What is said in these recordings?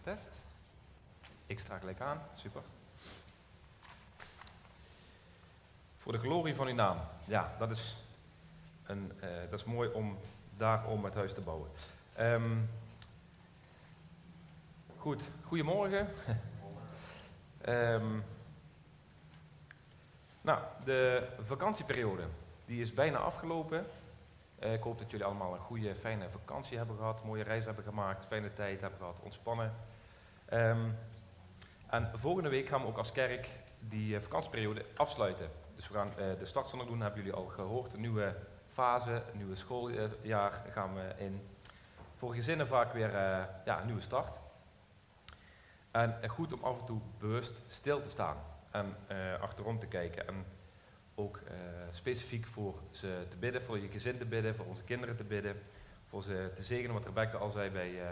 test. Ik sta gelijk aan, super. Voor de glorie van uw naam. Ja, dat is, een, eh, dat is mooi om daarom het huis te bouwen. Ehm, goed, goedemorgen. Ehm, nou, de vakantieperiode die is bijna afgelopen. Eh, ik hoop dat jullie allemaal een goede, fijne vakantie hebben gehad, mooie reis hebben gemaakt, fijne tijd hebben gehad, ontspannen. Ehm, en volgende week gaan we ook als kerk die uh, vakantieperiode afsluiten. Dus we gaan uh, de startzondag doen, hebben jullie al gehoord. Een nieuwe fase, een nieuwe schooljaar gaan we in. Voor gezinnen vaak weer ja, een nieuwe start. En goed om af en toe bewust stil te staan en achterom te kijken. En ook specifiek voor ze te bidden, voor je gezin te bidden, voor onze kinderen te bidden, voor ze te zegenen, wat Rebecca al zei bij, uh,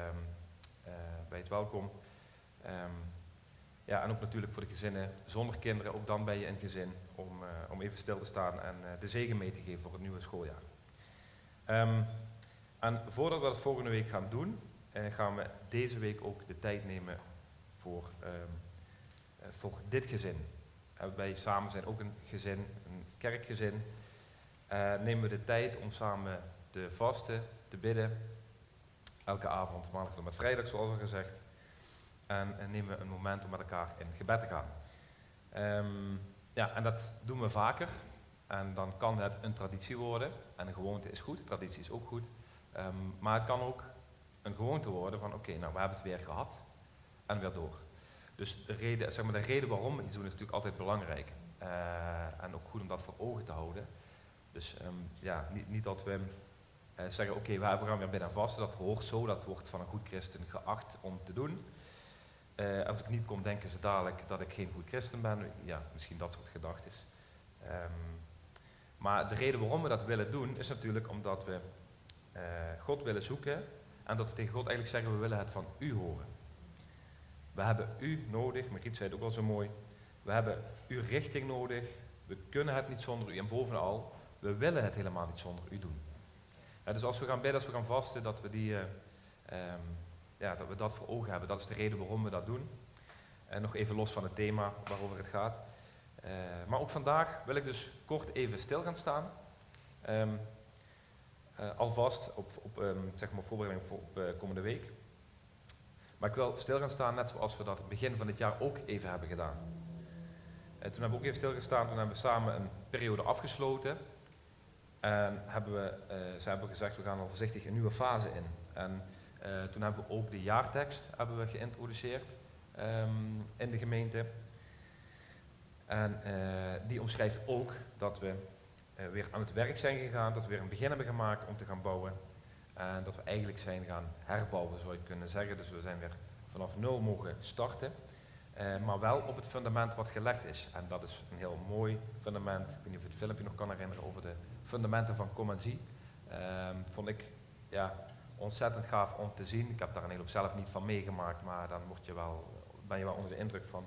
bij het welkom. Um, ja, en ook natuurlijk voor de gezinnen zonder kinderen, ook dan ben je een gezin, om, om even stil te staan en de zegen mee te geven voor het nieuwe schooljaar. Um, en voordat we dat volgende week gaan doen, gaan we deze week ook de tijd nemen voor, um, voor dit gezin. wij samen zijn ook een gezin, kerkgezin, uh, nemen we de tijd om samen te vasten, te bidden. Elke avond, maandag tot met vrijdag, zoals al gezegd. En, en, nemen we een moment om met elkaar in gebed te gaan. Um, ja, en dat doen we vaker. En dan kan het een traditie worden. En een gewoonte is goed, traditie is ook goed. Um, maar het kan ook een gewoonte worden van oké, nou we hebben het weer gehad en weer door. Dus de reden, zeg maar, de reden waarom we iets doen is natuurlijk altijd belangrijk. Uh, en ook goed om dat voor ogen te houden. Dus um, ja, niet, niet, dat we uh, zeggen, oké, okay, we gaan weer binnen vasten, dat hoort zo, dat wordt van een goed christen geacht om te doen. Uh, als ik niet kom, denken ze dadelijk dat ik geen goed christen ben. Ja, misschien dat soort gedachten. Um, maar de reden waarom we dat willen doen, is natuurlijk omdat we God willen zoeken en dat we tegen God eigenlijk zeggen, we willen het van u horen. We hebben u nodig, Mariet zei het ook al zo mooi, we hebben uw richting nodig. We kunnen het niet zonder u. En bovenal, we willen het helemaal niet zonder u doen. dus als we gaan bidden, als we gaan vasten, dat we, die, uh, um, ja, dat we dat voor ogen hebben. Dat is de reden waarom we dat doen. En nog even los van het thema waarover het gaat. Uh, maar ook vandaag wil ik dus kort even stil gaan staan. Um, uh, alvast op, op um, zeg maar voorbereiding voor op, komende week. Maar ik wil stil gaan staan net zoals we dat het begin van het jaar ook even hebben gedaan. En toen hebben we ook even stilgestaan, toen hebben we samen een periode afgesloten. En hebben we, ze hebben gezegd, we gaan al voorzichtig een nieuwe fase in. En toen hebben we ook de jaartekst hebben we geïntroduceerd um, in de gemeente. En uh, die omschrijft ook dat we weer aan het werk zijn gegaan, dat we weer een begin hebben gemaakt om te gaan bouwen. En dat we eigenlijk zijn gaan herbouwen, zou je kunnen zeggen. Dus we zijn weer vanaf nul mogen starten. Maar wel op het fundament wat gelegd is. En dat is een heel mooi fundament. Ik weet niet of je het filmpje nog kan herinneren over de fundamenten van Kom en Zie. Uh, vond ik ja, ontzettend gaaf om te zien. Ik heb daar een hele zelf niet van meegemaakt, maar dan je wel, ben je wel onder de indruk van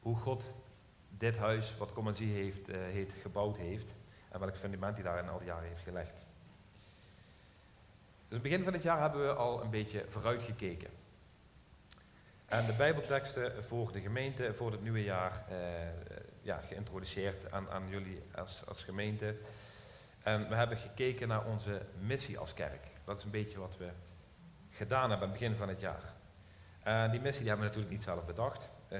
hoe God dit huis, wat Kom en Zie heeft, uh, heeft, gebouwd heeft. En welk fundament hij daar in al die jaren heeft gelegd. Dus begin van het jaar hebben we al een beetje vooruitgekeken. En de Bijbelteksten voor de gemeente voor het nieuwe jaar eh, ja, geïntroduceerd aan, aan jullie als, als gemeente. En we hebben gekeken naar onze missie als kerk. Dat is een beetje wat we gedaan hebben aan het begin van het jaar. En die missie die hebben we natuurlijk niet zelf bedacht, uh,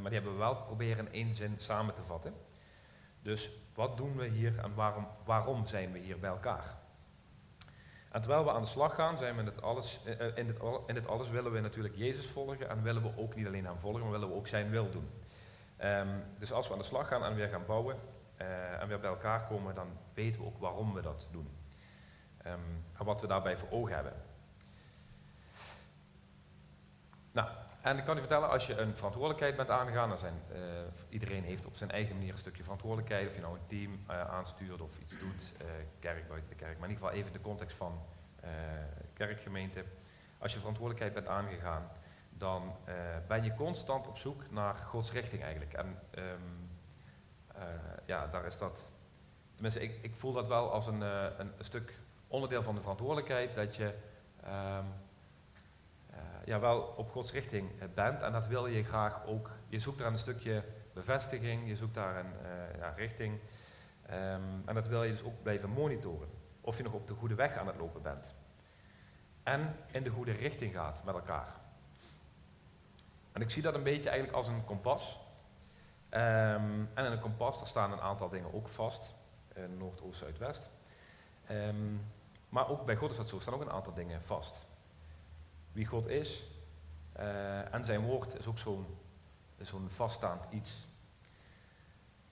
maar die hebben we wel proberen in één zin samen te vatten. Dus wat doen we hier en waarom, waarom zijn we hier bij elkaar? En terwijl we aan de slag gaan, zijn we in dit alles, eh, eh, in in alles willen we natuurlijk Jezus volgen en willen we ook niet alleen hem volgen, maar willen we ook zijn wil doen. Um, dus als we aan de slag gaan en weer gaan bouwen en weer bij elkaar komen, dan weten we ook waarom we dat doen. Um, en wat we daarbij voor ogen hebben. Nou, en ik kan u vertellen, als je een verantwoordelijkheid bent aangegaan, dan zijn, uh, iedereen heeft op zijn eigen manier een stukje verantwoordelijkheid, of je nou een team uh, aanstuurt of iets doet, uh, kerk buiten de kerk, maar in ieder geval even de context van kerkgemeente. Als je verantwoordelijkheid bent aangegaan, dan ben je constant op zoek naar Gods richting eigenlijk. En um, ja, daar is dat, tenminste ik, ik voel dat wel als een, een, stuk onderdeel van de verantwoordelijkheid, dat je um, ja, wel op Gods richting bent. En dat wil je graag ook. Je zoekt daar een stukje bevestiging, je zoekt daar een ja, richting. Ehm, en dat wil je dus ook blijven monitoren. Of je nog op de goede weg aan het lopen bent. En in de goede richting gaat met elkaar. En ik zie dat een beetje eigenlijk als een kompas. Ehm, en in een kompas staan een aantal dingen ook vast. Noord, Oost, Zuid, West. Ehm, maar ook bij God is dat zo, staan ook een aantal dingen vast. Wie God is uh, en zijn woord is ook zo'n vaststaand iets.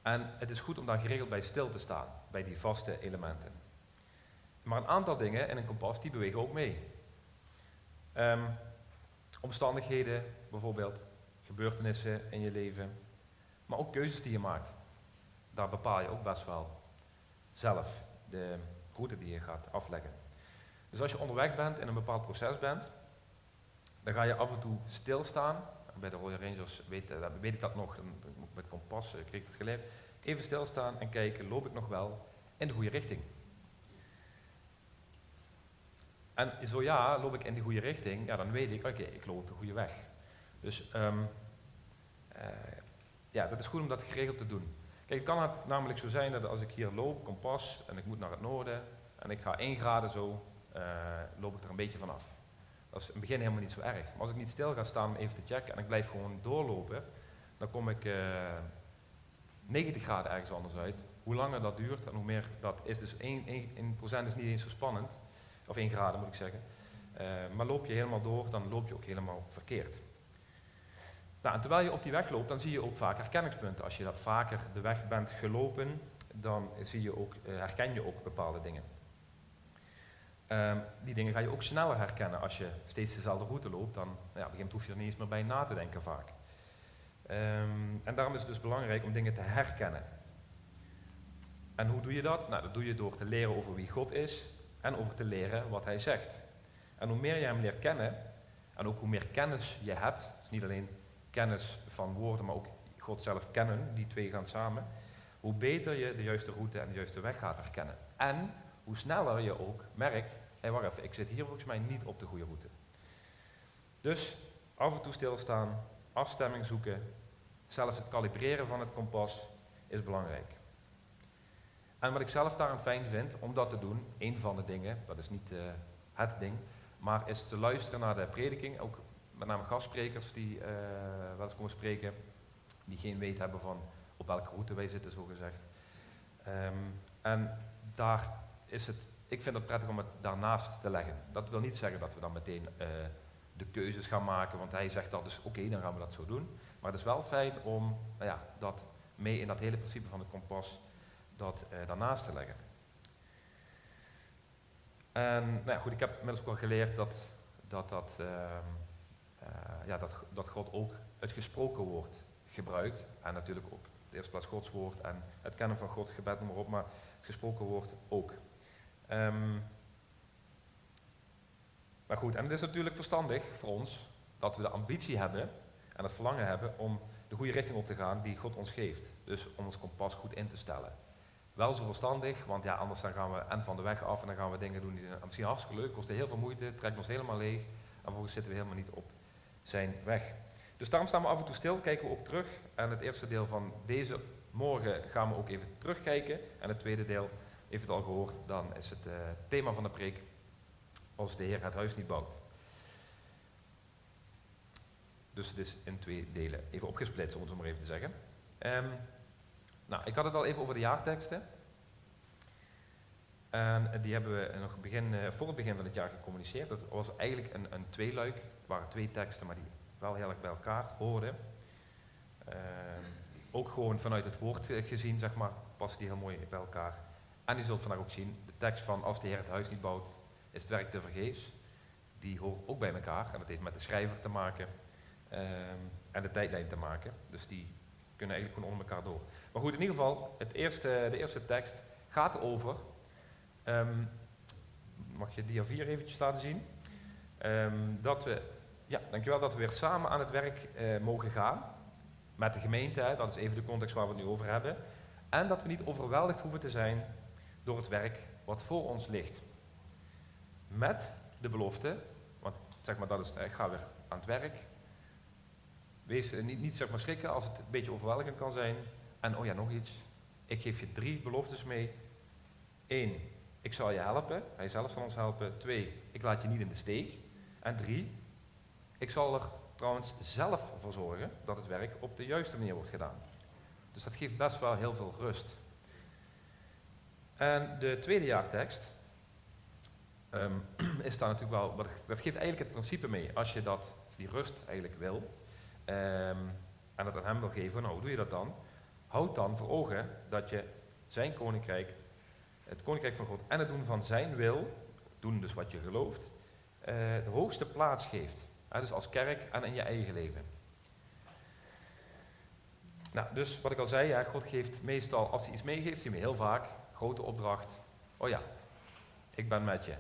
En het is goed om daar geregeld bij stil te staan, bij die vaste elementen. Maar een aantal dingen in een kompas, die bewegen ook mee. Um, omstandigheden, bijvoorbeeld, gebeurtenissen in je leven, maar ook keuzes die je maakt. Daar bepaal je ook best wel zelf de route die je gaat afleggen. Dus als je onderweg bent in een bepaald proces bent, dan ga je af en toe stilstaan. Bij de Royal Rangers weet, eh, weet ik dat nog, met kompas eh, kreeg ik het geleerd. Even stilstaan en kijken, loop ik nog wel in de goede richting? En zo ja, loop ik in de goede richting, ja, dan weet ik, oké, ik loop de goede weg. Dus um, ja, dat is goed om dat geregeld te doen. Kijk, kan het namelijk zo zijn dat als ik hier loop, kompas, en ik moet naar het noorden, en ik ga 1 graden zo, uh, loop ik er een beetje vanaf. Dat is in het begin helemaal niet zo erg. Maar als ik niet stil ga staan om even te checken en ik blijf gewoon doorlopen, dan kom ik uh, 90 graden ergens anders uit. Hoe langer dat duurt en hoe meer dat is. Dus 1, 1, 1% is niet eens zo spannend. Of 1 graden moet ik zeggen. Uh, maar loop je helemaal door, dan loop je ook helemaal verkeerd. Nou, terwijl je op die weg loopt, dan zie je ook vaak herkenningspunten. Als je dat vaker de weg bent gelopen, dan zie je ook, uh, herken je ook bepaalde dingen. Um, die dingen ga je ook sneller herkennen als je steeds dezelfde route loopt. Dan, nou ja, hoef je er niet eens meer bij na te denken vaak. Um, en daarom is het dus belangrijk om dingen te herkennen. En hoe doe je dat? Nou, dat doe je door te leren over wie God is en over te leren wat Hij zegt. En hoe meer je Hem leert kennen, en ook hoe meer kennis je hebt, dus niet alleen kennis van woorden, maar ook God zelf kennen, die twee gaan samen, hoe beter je de juiste route en de juiste weg gaat herkennen. En hoe sneller je ook merkt, hé hey, even, ik zit hier volgens mij niet op de goede route. Dus af en toe stilstaan, afstemming zoeken, zelfs het kalibreren van het kompas is belangrijk. En wat ik zelf daaraan fijn vind om dat te doen, een van de dingen, dat is niet uh, het ding, maar is te luisteren naar de prediking, ook met name gastsprekers die uh, wel eens komen spreken, die geen weet hebben van op welke route wij zitten, zo gezegd. Um, en daar is het, ik vind het prettig om het daarnaast te leggen. Dat wil niet zeggen dat we dan meteen uh, de keuzes gaan maken, want hij zegt dat, dus oké, dan gaan we dat zo doen. Maar het is wel fijn om nou ja, dat mee in dat hele principe van het kompas dat uh, daarnaast te leggen. En nou ja, goed, ik heb inmiddels ook al geleerd dat, dat, dat, uh, ja, dat, dat God ook het gesproken woord gebruikt. En natuurlijk ook de eerste plaats Gods woord en het kennen van God, gebed, noem maar op, maar het gesproken woord ook. Um, maar goed, en het is natuurlijk verstandig voor ons dat we de ambitie hebben en het verlangen hebben om de goede richting op te gaan die God ons geeft. Dus om ons kompas goed in te stellen. Wel zo verstandig, want ja, anders dan gaan we en van de weg af en dan gaan we dingen doen die misschien hartstikke leuk, kosten heel veel moeite, trekt ons helemaal leeg en vervolgens zitten we helemaal niet op zijn weg. Dus daarom staan we af en toe stil, kijken we ook terug. En het eerste deel van deze morgen gaan we ook even terugkijken. En het tweede deel, heeft het al gehoord, dan is het uh, thema van de preek als de Heer het huis niet bouwt. Dus het is in twee delen even opgesplitst, om het zo maar even te zeggen. Um, nou, ik had het al even over de jaarteksten. En die hebben we nog begin, uh, voor het begin van het jaar gecommuniceerd. Dat was eigenlijk een, een tweeluik. Waren twee teksten, maar die wel heel erg bij elkaar hoorden. Uh, ook gewoon vanuit het woord gezien, zeg maar, passen die heel mooi bij elkaar. En je zult vandaag ook zien, de tekst van als de Heer het huis niet bouwt, is het werk te vergeefs. Die hoort ook bij elkaar en dat heeft met de schrijver te maken uh, en de tijdlijn te maken. Dus die kunnen eigenlijk gewoon onder elkaar door. Maar goed, in ieder geval, het eerste, de eerste tekst gaat over. Um, mag je dia 4 eventjes laten zien? Dat we, ja, dankjewel, dat we weer samen aan het werk uh, mogen gaan. Met de gemeente, dat is even de context waar we het nu over hebben. En dat we niet overweldigd hoeven te zijn door het werk wat voor ons ligt. Met de belofte, want zeg maar, dat is, ik ga weer aan het werk. Wees niet, niet zeg maar schrikken als het een beetje overweldigend kan zijn. En oh ja, nog iets. Ik geef je drie beloftes mee. Eén, ik zal je helpen. Hij zelf zal ons helpen. Twee, ik laat je niet in de steek. En drie, ik zal er trouwens zelf voor zorgen dat het werk op de juiste manier wordt gedaan. Dus dat geeft best wel heel veel rust. En de tweede jaartekst um, is daar natuurlijk wel, dat geeft eigenlijk het principe mee. Als je dat, die rust eigenlijk wil, um, en dat aan hem wil geven, nou hoe doe je dat dan? Houd dan voor ogen dat je zijn koninkrijk, het koninkrijk van God en het doen van zijn wil, doen dus wat je gelooft, uh, de hoogste plaats geeft. Dus als kerk en in je eigen leven. Nou, dus wat ik al zei, ja, God geeft meestal, als hij iets meegeeft, hij me heel vaak, grote opdracht. Oh ja, ik ben met je.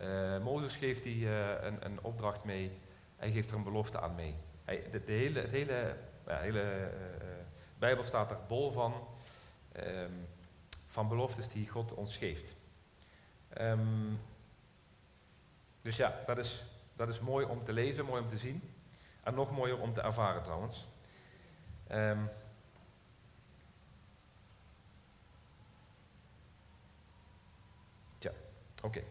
Uh, Mozes geeft hij uh, een, een, opdracht mee, hij geeft er een belofte aan mee. Hij, de, hele, het hele, ja, hele uh, Bijbel staat er bol van, um, van beloftes die God ons geeft. Um, dus ja, dat is, dat is mooi om te lezen, mooi om te zien. En nog mooier om te ervaren trouwens. Um, tja, oké.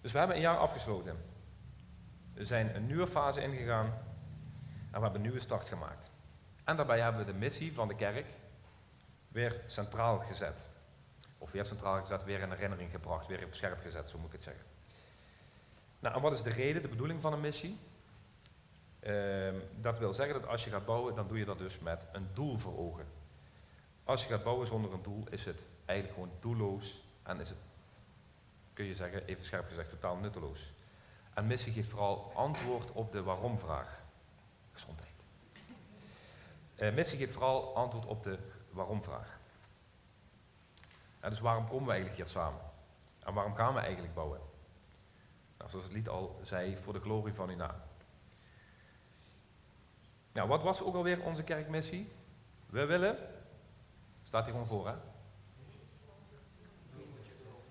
Dus we hebben een jaar afgesloten. We zijn een nieuwe fase ingegaan en we hebben een nieuwe start gemaakt. En daarbij hebben we de missie van de kerk weer centraal gezet. Of weer centraal gezet, weer in herinnering gebracht, weer op scherp gezet, zo moet ik het zeggen. Nou, en wat is de reden, de bedoeling van een missie? Uh, dat wil zeggen dat als je gaat bouwen, dan doe je dat dus met een doel voor ogen. Als je gaat bouwen zonder een doel, is het eigenlijk gewoon doelloos en is het, kun je zeggen, even scherp gezegd, totaal nutteloos. En missie geeft vooral antwoord op de waarom-vraag. Gezondheid. Uh, missie geeft vooral antwoord op de waarom-vraag. dus waarom komen we eigenlijk hier samen? En waarom gaan we eigenlijk bouwen? Nou, zoals het lied al zei, voor de glorie van uw naam. Nou, wat was ook alweer onze kerkmissie? We willen, staat hier gewoon voor hè?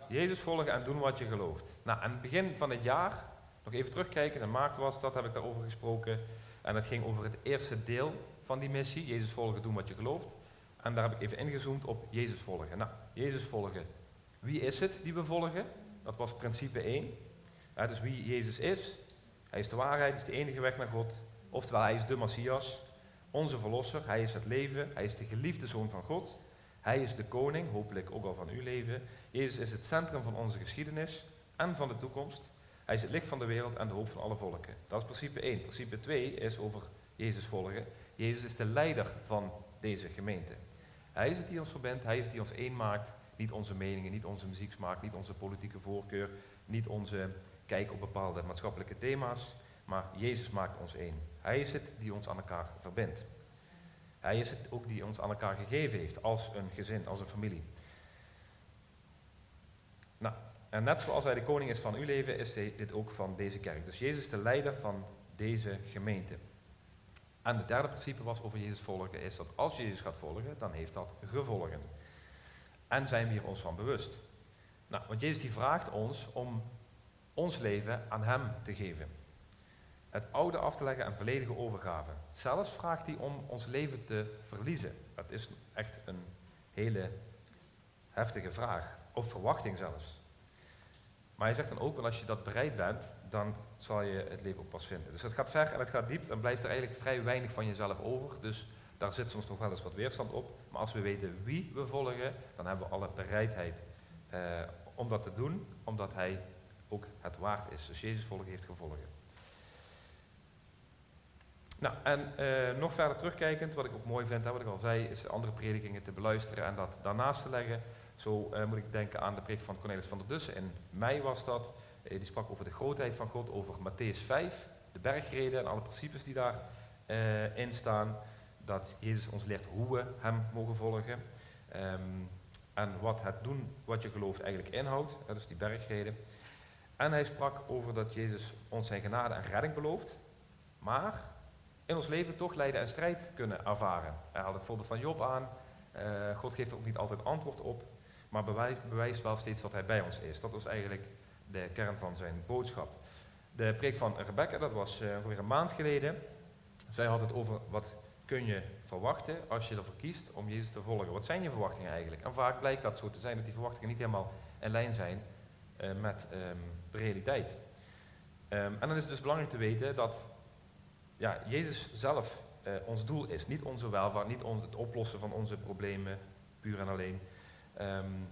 Jezus volgen en doen wat je gelooft. Nou, aan het begin van het jaar, nog even terugkijken, in maart was dat, heb ik daarover gesproken. En het ging over het eerste deel van die missie, Jezus volgen, doen wat je gelooft. En daar heb ik even ingezoomd op Jezus volgen. Nou, Jezus volgen. Wie is het die we volgen? Dat was principe 1. Ja, dus wie Jezus is, hij is de waarheid, is de enige weg naar God. Oftewel, hij is de Messias, onze verlosser, hij is het leven, hij is de geliefde zoon van God. Hij is de koning, hopelijk ook al van uw leven. Jezus is het centrum van onze geschiedenis en van de toekomst. Hij is het licht van de wereld en de hoop van alle volken. Dat is principe 1. Principe 2 is over Jezus volgen. Jezus is de leider van deze gemeente. Hij is het die ons verbindt, hij is het die ons één maakt. Niet onze meningen, niet onze muzieksmaak, niet onze politieke voorkeur, niet onze kijk op bepaalde maatschappelijke thema's, maar Jezus maakt ons één. Hij is het die ons aan elkaar verbindt. Hij is het ook die ons aan elkaar gegeven heeft als een gezin, als een familie. Nou, en net zoals hij de koning is van uw leven, is hij dit ook van deze kerk. Dus Jezus is de leider van deze gemeente. En het derde principe was over Jezus volgen, is dat als je Jezus gaat volgen, dan heeft dat gevolgen. En zijn we hier ons van bewust. Nou, want Jezus die vraagt ons om ons leven aan Hem te geven. Het oude af te leggen en volledige overgave. Zelfs vraagt hij om ons leven te verliezen. Dat is echt een hele heftige vraag. Of verwachting zelfs. Maar hij zegt dan ook wel, als je dat bereid bent, dan zal je het leven ook pas vinden. Dus het gaat ver en het gaat diep, dan blijft er eigenlijk vrij weinig van jezelf over. Dus daar zit soms nog wel eens wat weerstand op. Maar als we weten wie we volgen, dan hebben we alle bereidheid eh, om dat te doen, omdat hij ook het waard is. Dus Jezus volgen heeft gevolgen. Nou, en eh, nog verder terugkijkend, wat ik ook mooi vind, hè, wat ik al zei, is andere predikingen te beluisteren en dat daarnaast te leggen. Zo uh, moet ik denken aan de preek van Cornelis van der Dussen. In mei was dat. Uh, die sprak over de grootheid van God, over Matthäus 5, de bergreden en alle principes die daarin in staan. Dat Jezus ons leert hoe we hem mogen volgen. Um, en wat het doen wat je gelooft eigenlijk inhoudt. Is die bergreden. En hij sprak over dat Jezus ons zijn genade en redding belooft, maar in ons leven toch lijden en strijd kunnen ervaren. Hij haalt het voorbeeld van Job aan. Uh, God geeft er ook niet altijd antwoord op, maar bewijst, bewijst wel steeds dat hij bij ons is. Dat is eigenlijk de kern van zijn boodschap. De preek van Rebecca, dat was ongeveer een maand geleden. Zij had het over wat kun je verwachten als je ervoor kiest om Jezus te volgen. Wat zijn je verwachtingen eigenlijk? En vaak blijkt dat zo te zijn dat die verwachtingen niet helemaal in lijn zijn met um, de realiteit. Um, en dan is het dus belangrijk te weten dat ja, Jezus zelf uh, ons doel is. Niet onze welvaart, niet ons, het oplossen van onze problemen, puur en alleen. Um,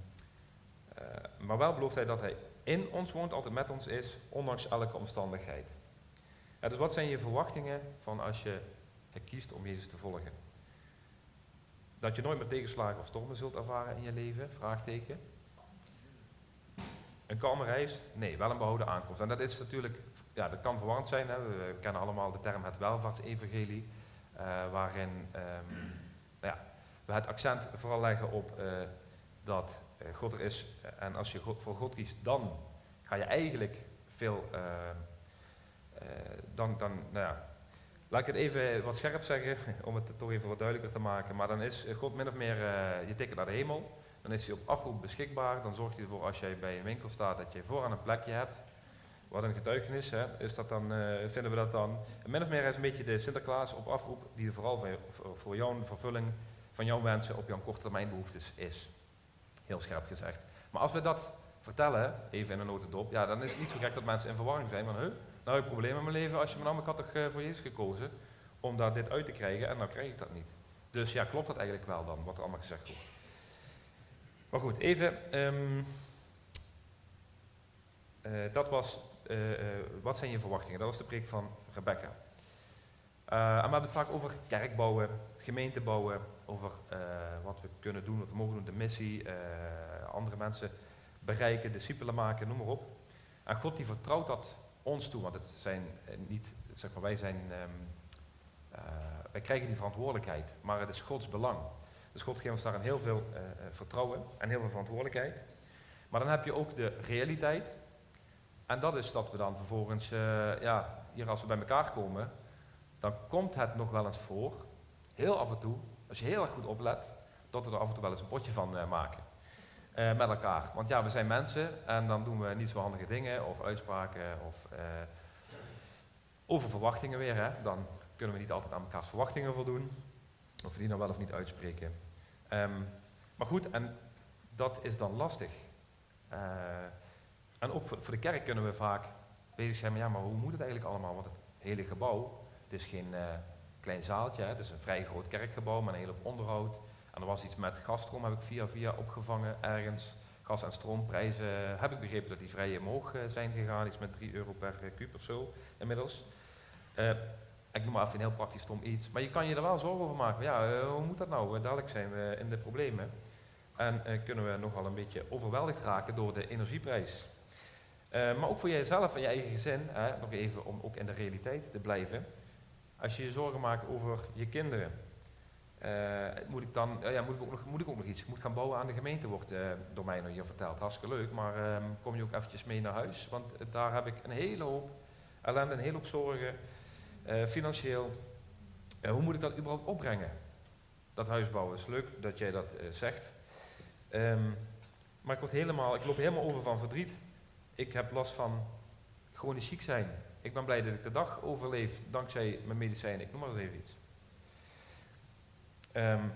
uh, maar wel belooft hij dat hij in ons woont, altijd met ons is, ondanks elke omstandigheid. Ja, dus wat zijn je verwachtingen van als je kiest om Jezus te volgen? Dat je nooit meer tegenslagen of stormen zult ervaren in je leven? Vraagteken. Een kalme reis? Nee, wel een behouden aankomst. En dat is natuurlijk, ja, dat kan verwarrend zijn. Hè. We kennen allemaal de term het welvaartsevangelie, uh, waarin um, nou ja, we het accent vooral leggen op uh, dat uh, God er is. En als je voor God kiest, dan ga je eigenlijk veel, dan, dan, nou ja, Laat ik het even wat scherp zeggen, om het toch even wat duidelijker te maken. Maar dan is God min of meer je ticket naar de hemel. Dan is hij op afroep beschikbaar. Dan zorgt hij ervoor als jij bij een winkel staat dat je vooraan een plekje hebt. Wat een getuigenis, hè, is dat dan, uh, vinden we dat dan. En min of meer is een beetje de Sinterklaas op afroep, die vooral voor, jouw vervulling van jouw wensen op jouw korte termijn behoeftes is. Heel scherp gezegd. Maar als we dat vertellen, even in een notendop, ja, dan is het niet zo gek dat mensen in verwarring zijn van, huh, nou heb ik problemen in mijn leven als je me nam, ik had toch voor Jezus gekozen om daar dit uit te krijgen en nou krijg ik dat niet. Dus ja, klopt dat eigenlijk wel dan, wat er allemaal gezegd wordt. Maar goed, even, um, uh, dat was, uh, wat zijn je verwachtingen? Dat was de preek van Rebecca. en we hebben het vaak over kerk bouwen, gemeente bouwen, over wat we kunnen doen, wat we mogen doen, de missie, andere mensen bereiken, discipelen maken, noem maar op. En God die vertrouwt dat ons toe, want het zijn eh, niet, zeg maar, wij zijn, uh, wij krijgen die verantwoordelijkheid, maar het is Gods belang. Dus God geeft ons daarin heel veel uh, vertrouwen en heel veel verantwoordelijkheid. Maar dan heb je ook de realiteit. En dat is dat we dan vervolgens, uh, ja, hier als we bij elkaar komen, dan komt het nog wel eens voor, heel af en toe, als je heel erg goed oplet, dat we er af en toe wel eens een potje van maken. Met elkaar. Want ja, we zijn mensen en dan doen we niet zo handige dingen of uitspraken of over verwachtingen weer. Hè. Dan kunnen we niet altijd aan elkaars verwachtingen voldoen. Of die nou wel of niet uitspreken. Um, maar goed, en dat is dan lastig. Uh, en ook voor, de kerk kunnen we vaak bezig zijn met, ja, maar hoe moet het eigenlijk allemaal? Want het hele gebouw, het is geen klein zaaltje, hè. het is een vrij groot kerkgebouw met een hele onderhoud. En er was iets met gasstroom, heb ik via via opgevangen ergens. Gas- en stroomprijzen heb ik begrepen dat die vrij omhoog zijn gegaan, iets met 3 euro per kuub of zo inmiddels. Uh, ik noem maar even een heel praktisch stom iets. Maar je kan je er wel zorgen over maken. Ja, hoe moet dat nou? dadelijk zijn we in de problemen. En kunnen we nogal een beetje overweldigd raken door de energieprijs. maar ook voor jezelf en je eigen gezin, nog even om ook in de realiteit te blijven. Als je je zorgen maakt over je kinderen, moet, ik dan, ja, moet, ik ook nog, moet ik iets? Ik moet gaan bouwen aan de gemeente, wordt door mij nog hier verteld. Hartstikke leuk, maar um, kom je ook eventjes mee naar huis? Want daar heb ik een hele hoop ellende, een hele hoop zorgen, financieel. hoe moet ik dat überhaupt opbrengen? Dat huis bouwen is leuk dat jij dat zegt. Um, maar ik, word helemaal, ik loop helemaal over van verdriet. Ik heb last van chronisch ziek zijn. Ik ben blij dat ik de dag overleef dankzij mijn medicijnen. Ik noem maar eens even iets. Um,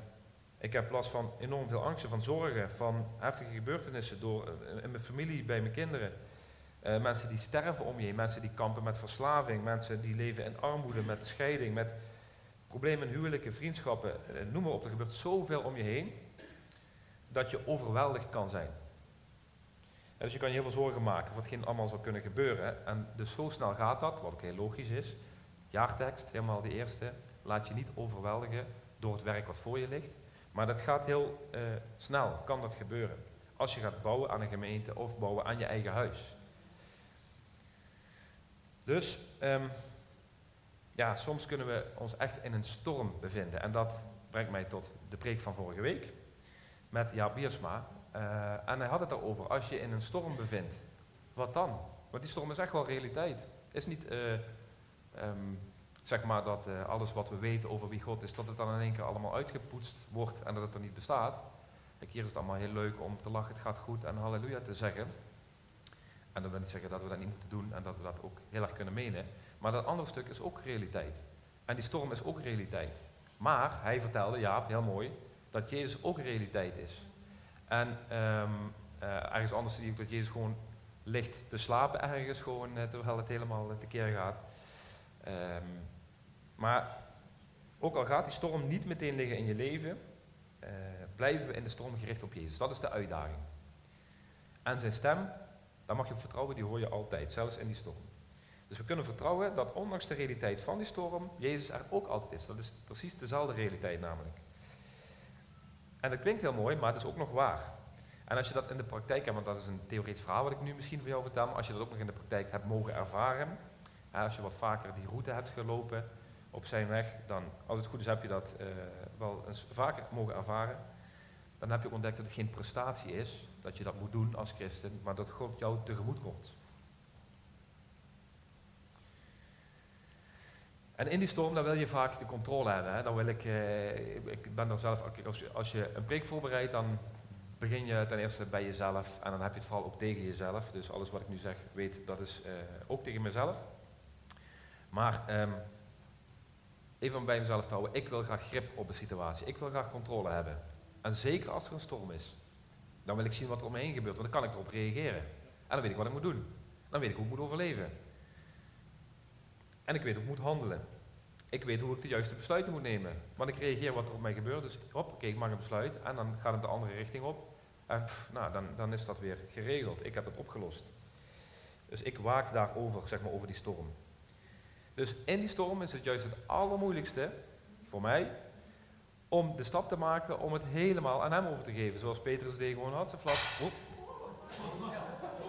ik heb last van enorm veel angsten, van zorgen, van heftige gebeurtenissen door, in mijn familie, bij mijn kinderen. Uh, mensen die sterven om je heen, mensen die kampen met verslaving, mensen die leven in armoede, met scheiding, met problemen in huwelijken, vriendschappen, uh, noem maar op. Er gebeurt zoveel om je heen dat je overweldigd kan zijn. Dus je kan je heel veel zorgen maken voor hetgeen allemaal zou kunnen gebeuren. En dus zo snel gaat dat, wat ook heel logisch is. Jaartekst, helemaal de eerste. Laat je niet overweldigen door het werk wat voor je ligt. Maar dat gaat heel uh, snel, kan dat gebeuren. Als je gaat bouwen aan een gemeente of bouwen aan je eigen huis. Dus um, ja, soms kunnen we ons echt in een storm bevinden. En dat brengt mij tot de preek van vorige week met Jaap Biersma. Uh, en hij had het erover, als je in een storm bevindt, wat dan? Want die storm is echt wel realiteit. Het is niet uh, um, zeg maar dat uh, alles wat we weten over wie God is, dat het dan in één keer allemaal uitgepoetst wordt en dat het er niet bestaat. Kijk, hier is het allemaal heel leuk om te lachen, het gaat goed en halleluja te zeggen. En dat wil niet zeggen dat we dat niet moeten doen en dat we dat ook heel erg kunnen menen. Maar dat andere stuk is ook realiteit. En die storm is ook realiteit. Maar hij vertelde, ja, heel mooi, dat Jezus ook realiteit is. En um, ergens anders zie ik dat Jezus gewoon ligt te slapen ergens, gewoon, uh, terwijl het helemaal uh, tekeer gaat. Um, maar ook al gaat die storm niet meteen liggen in je leven, blijven we in de storm gericht op Jezus. Dat is de uitdaging. En zijn stem, daar mag je op vertrouwen, die hoor je altijd, zelfs in die storm. Dus we kunnen vertrouwen dat ondanks de realiteit van die storm, Jezus er ook altijd is. Dat is precies dezelfde realiteit namelijk. En dat klinkt heel mooi, maar het is ook nog waar. En als je dat in de praktijk hebt, want dat is een theoretisch verhaal wat ik nu misschien voor jou vertel, maar als je dat ook nog in de praktijk hebt mogen ervaren, als je wat vaker die route hebt gelopen op zijn weg, dan, als het goed is, heb je dat uh, wel eens vaker mogen ervaren. Dan heb je ontdekt dat het geen prestatie is, dat je dat moet doen als christen, maar dat God jou tegemoet komt. En in die storm, dan wil je vaak de controle hebben. Hè. Dan wil ik, eh, ik ben dan zelf, als je, als je een preek voorbereidt, dan begin je ten eerste bij jezelf en dan heb je het vooral ook tegen jezelf. Dus alles wat ik nu zeg, weet, dat is uh, ook tegen mezelf. Maar um, even bij mezelf te houden, ik wil graag grip op de situatie. Ik wil graag controle hebben. En zeker als er een storm is. Dan wil ik zien wat er om me heen gebeurt, want dan kan ik erop reageren. En dan weet ik wat ik moet doen. Dan weet ik hoe ik moet overleven. En ik weet hoe ik moet handelen. Ik weet hoe ik de juiste besluiten moet nemen. Want ik reageer wat er op mij gebeurt. Dus hop, oké, ik maak een besluit. En dan gaat het de andere richting op. En nou, dan, dan is dat weer geregeld. Ik heb het opgelost. Dus ik waak daarover, zeg maar, over die storm. Dus in die storm is het juist het allermoeilijkste voor mij om de stap te maken om het helemaal aan hem over te geven. Zoals Petrus deed, gewoon had zijn flas.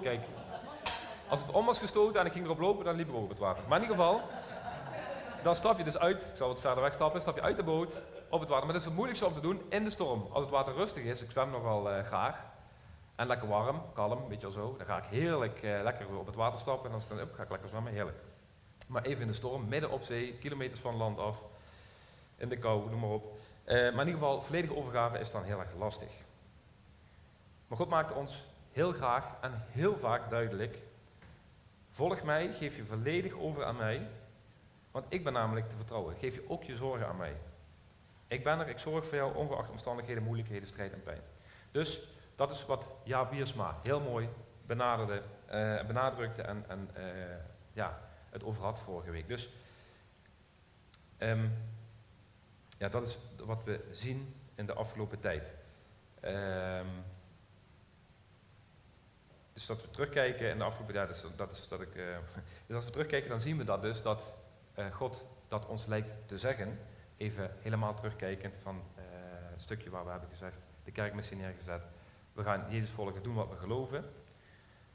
Kijk, als het om was gestoten en ik ging erop lopen, dan liep ik over het water. Maar in ieder geval, dan stap je dus uit, ik zal wat verder weg stappen, stap je uit de boot op het water. Maar dat is het moeilijkste om te doen in de storm. Als het water rustig is, ik zwem nogal uh, graag, en lekker warm, kalm, weet je wel zo, dan ga ik heerlijk uh, lekker op het water stappen en als ik dan op ga ik lekker zwemmen, heerlijk. Maar even in de storm, midden op zee, kilometers van land af, in de kou, noem maar op. Uh, maar in ieder geval, volledige overgave is dan heel erg lastig. Maar God maakt ons heel graag en heel vaak duidelijk Volg mij, geef je volledig over aan mij, want ik ben namelijk te vertrouwen. Geef je ook je zorgen aan mij. Ik ben er, ik zorg voor jou, ongeacht omstandigheden, moeilijkheden, strijd en pijn. Dus dat is wat Jaap Biersma heel mooi benaderde, uh, benadrukte en, en uh, ja, het over had vorige week. Dus um, ja, dat is wat we zien in de afgelopen tijd. Um, dus dat we terugkijken in de afgelopen jaar, dus dat is dat ik. Uh, dus als we terugkijken, dan zien we dat dus dat uh, God dat ons lijkt te zeggen. Even helemaal terugkijkend van uh, het stukje waar we hebben gezegd, de kerkmissie neergezet. We gaan Jezus volgen, doen wat we geloven.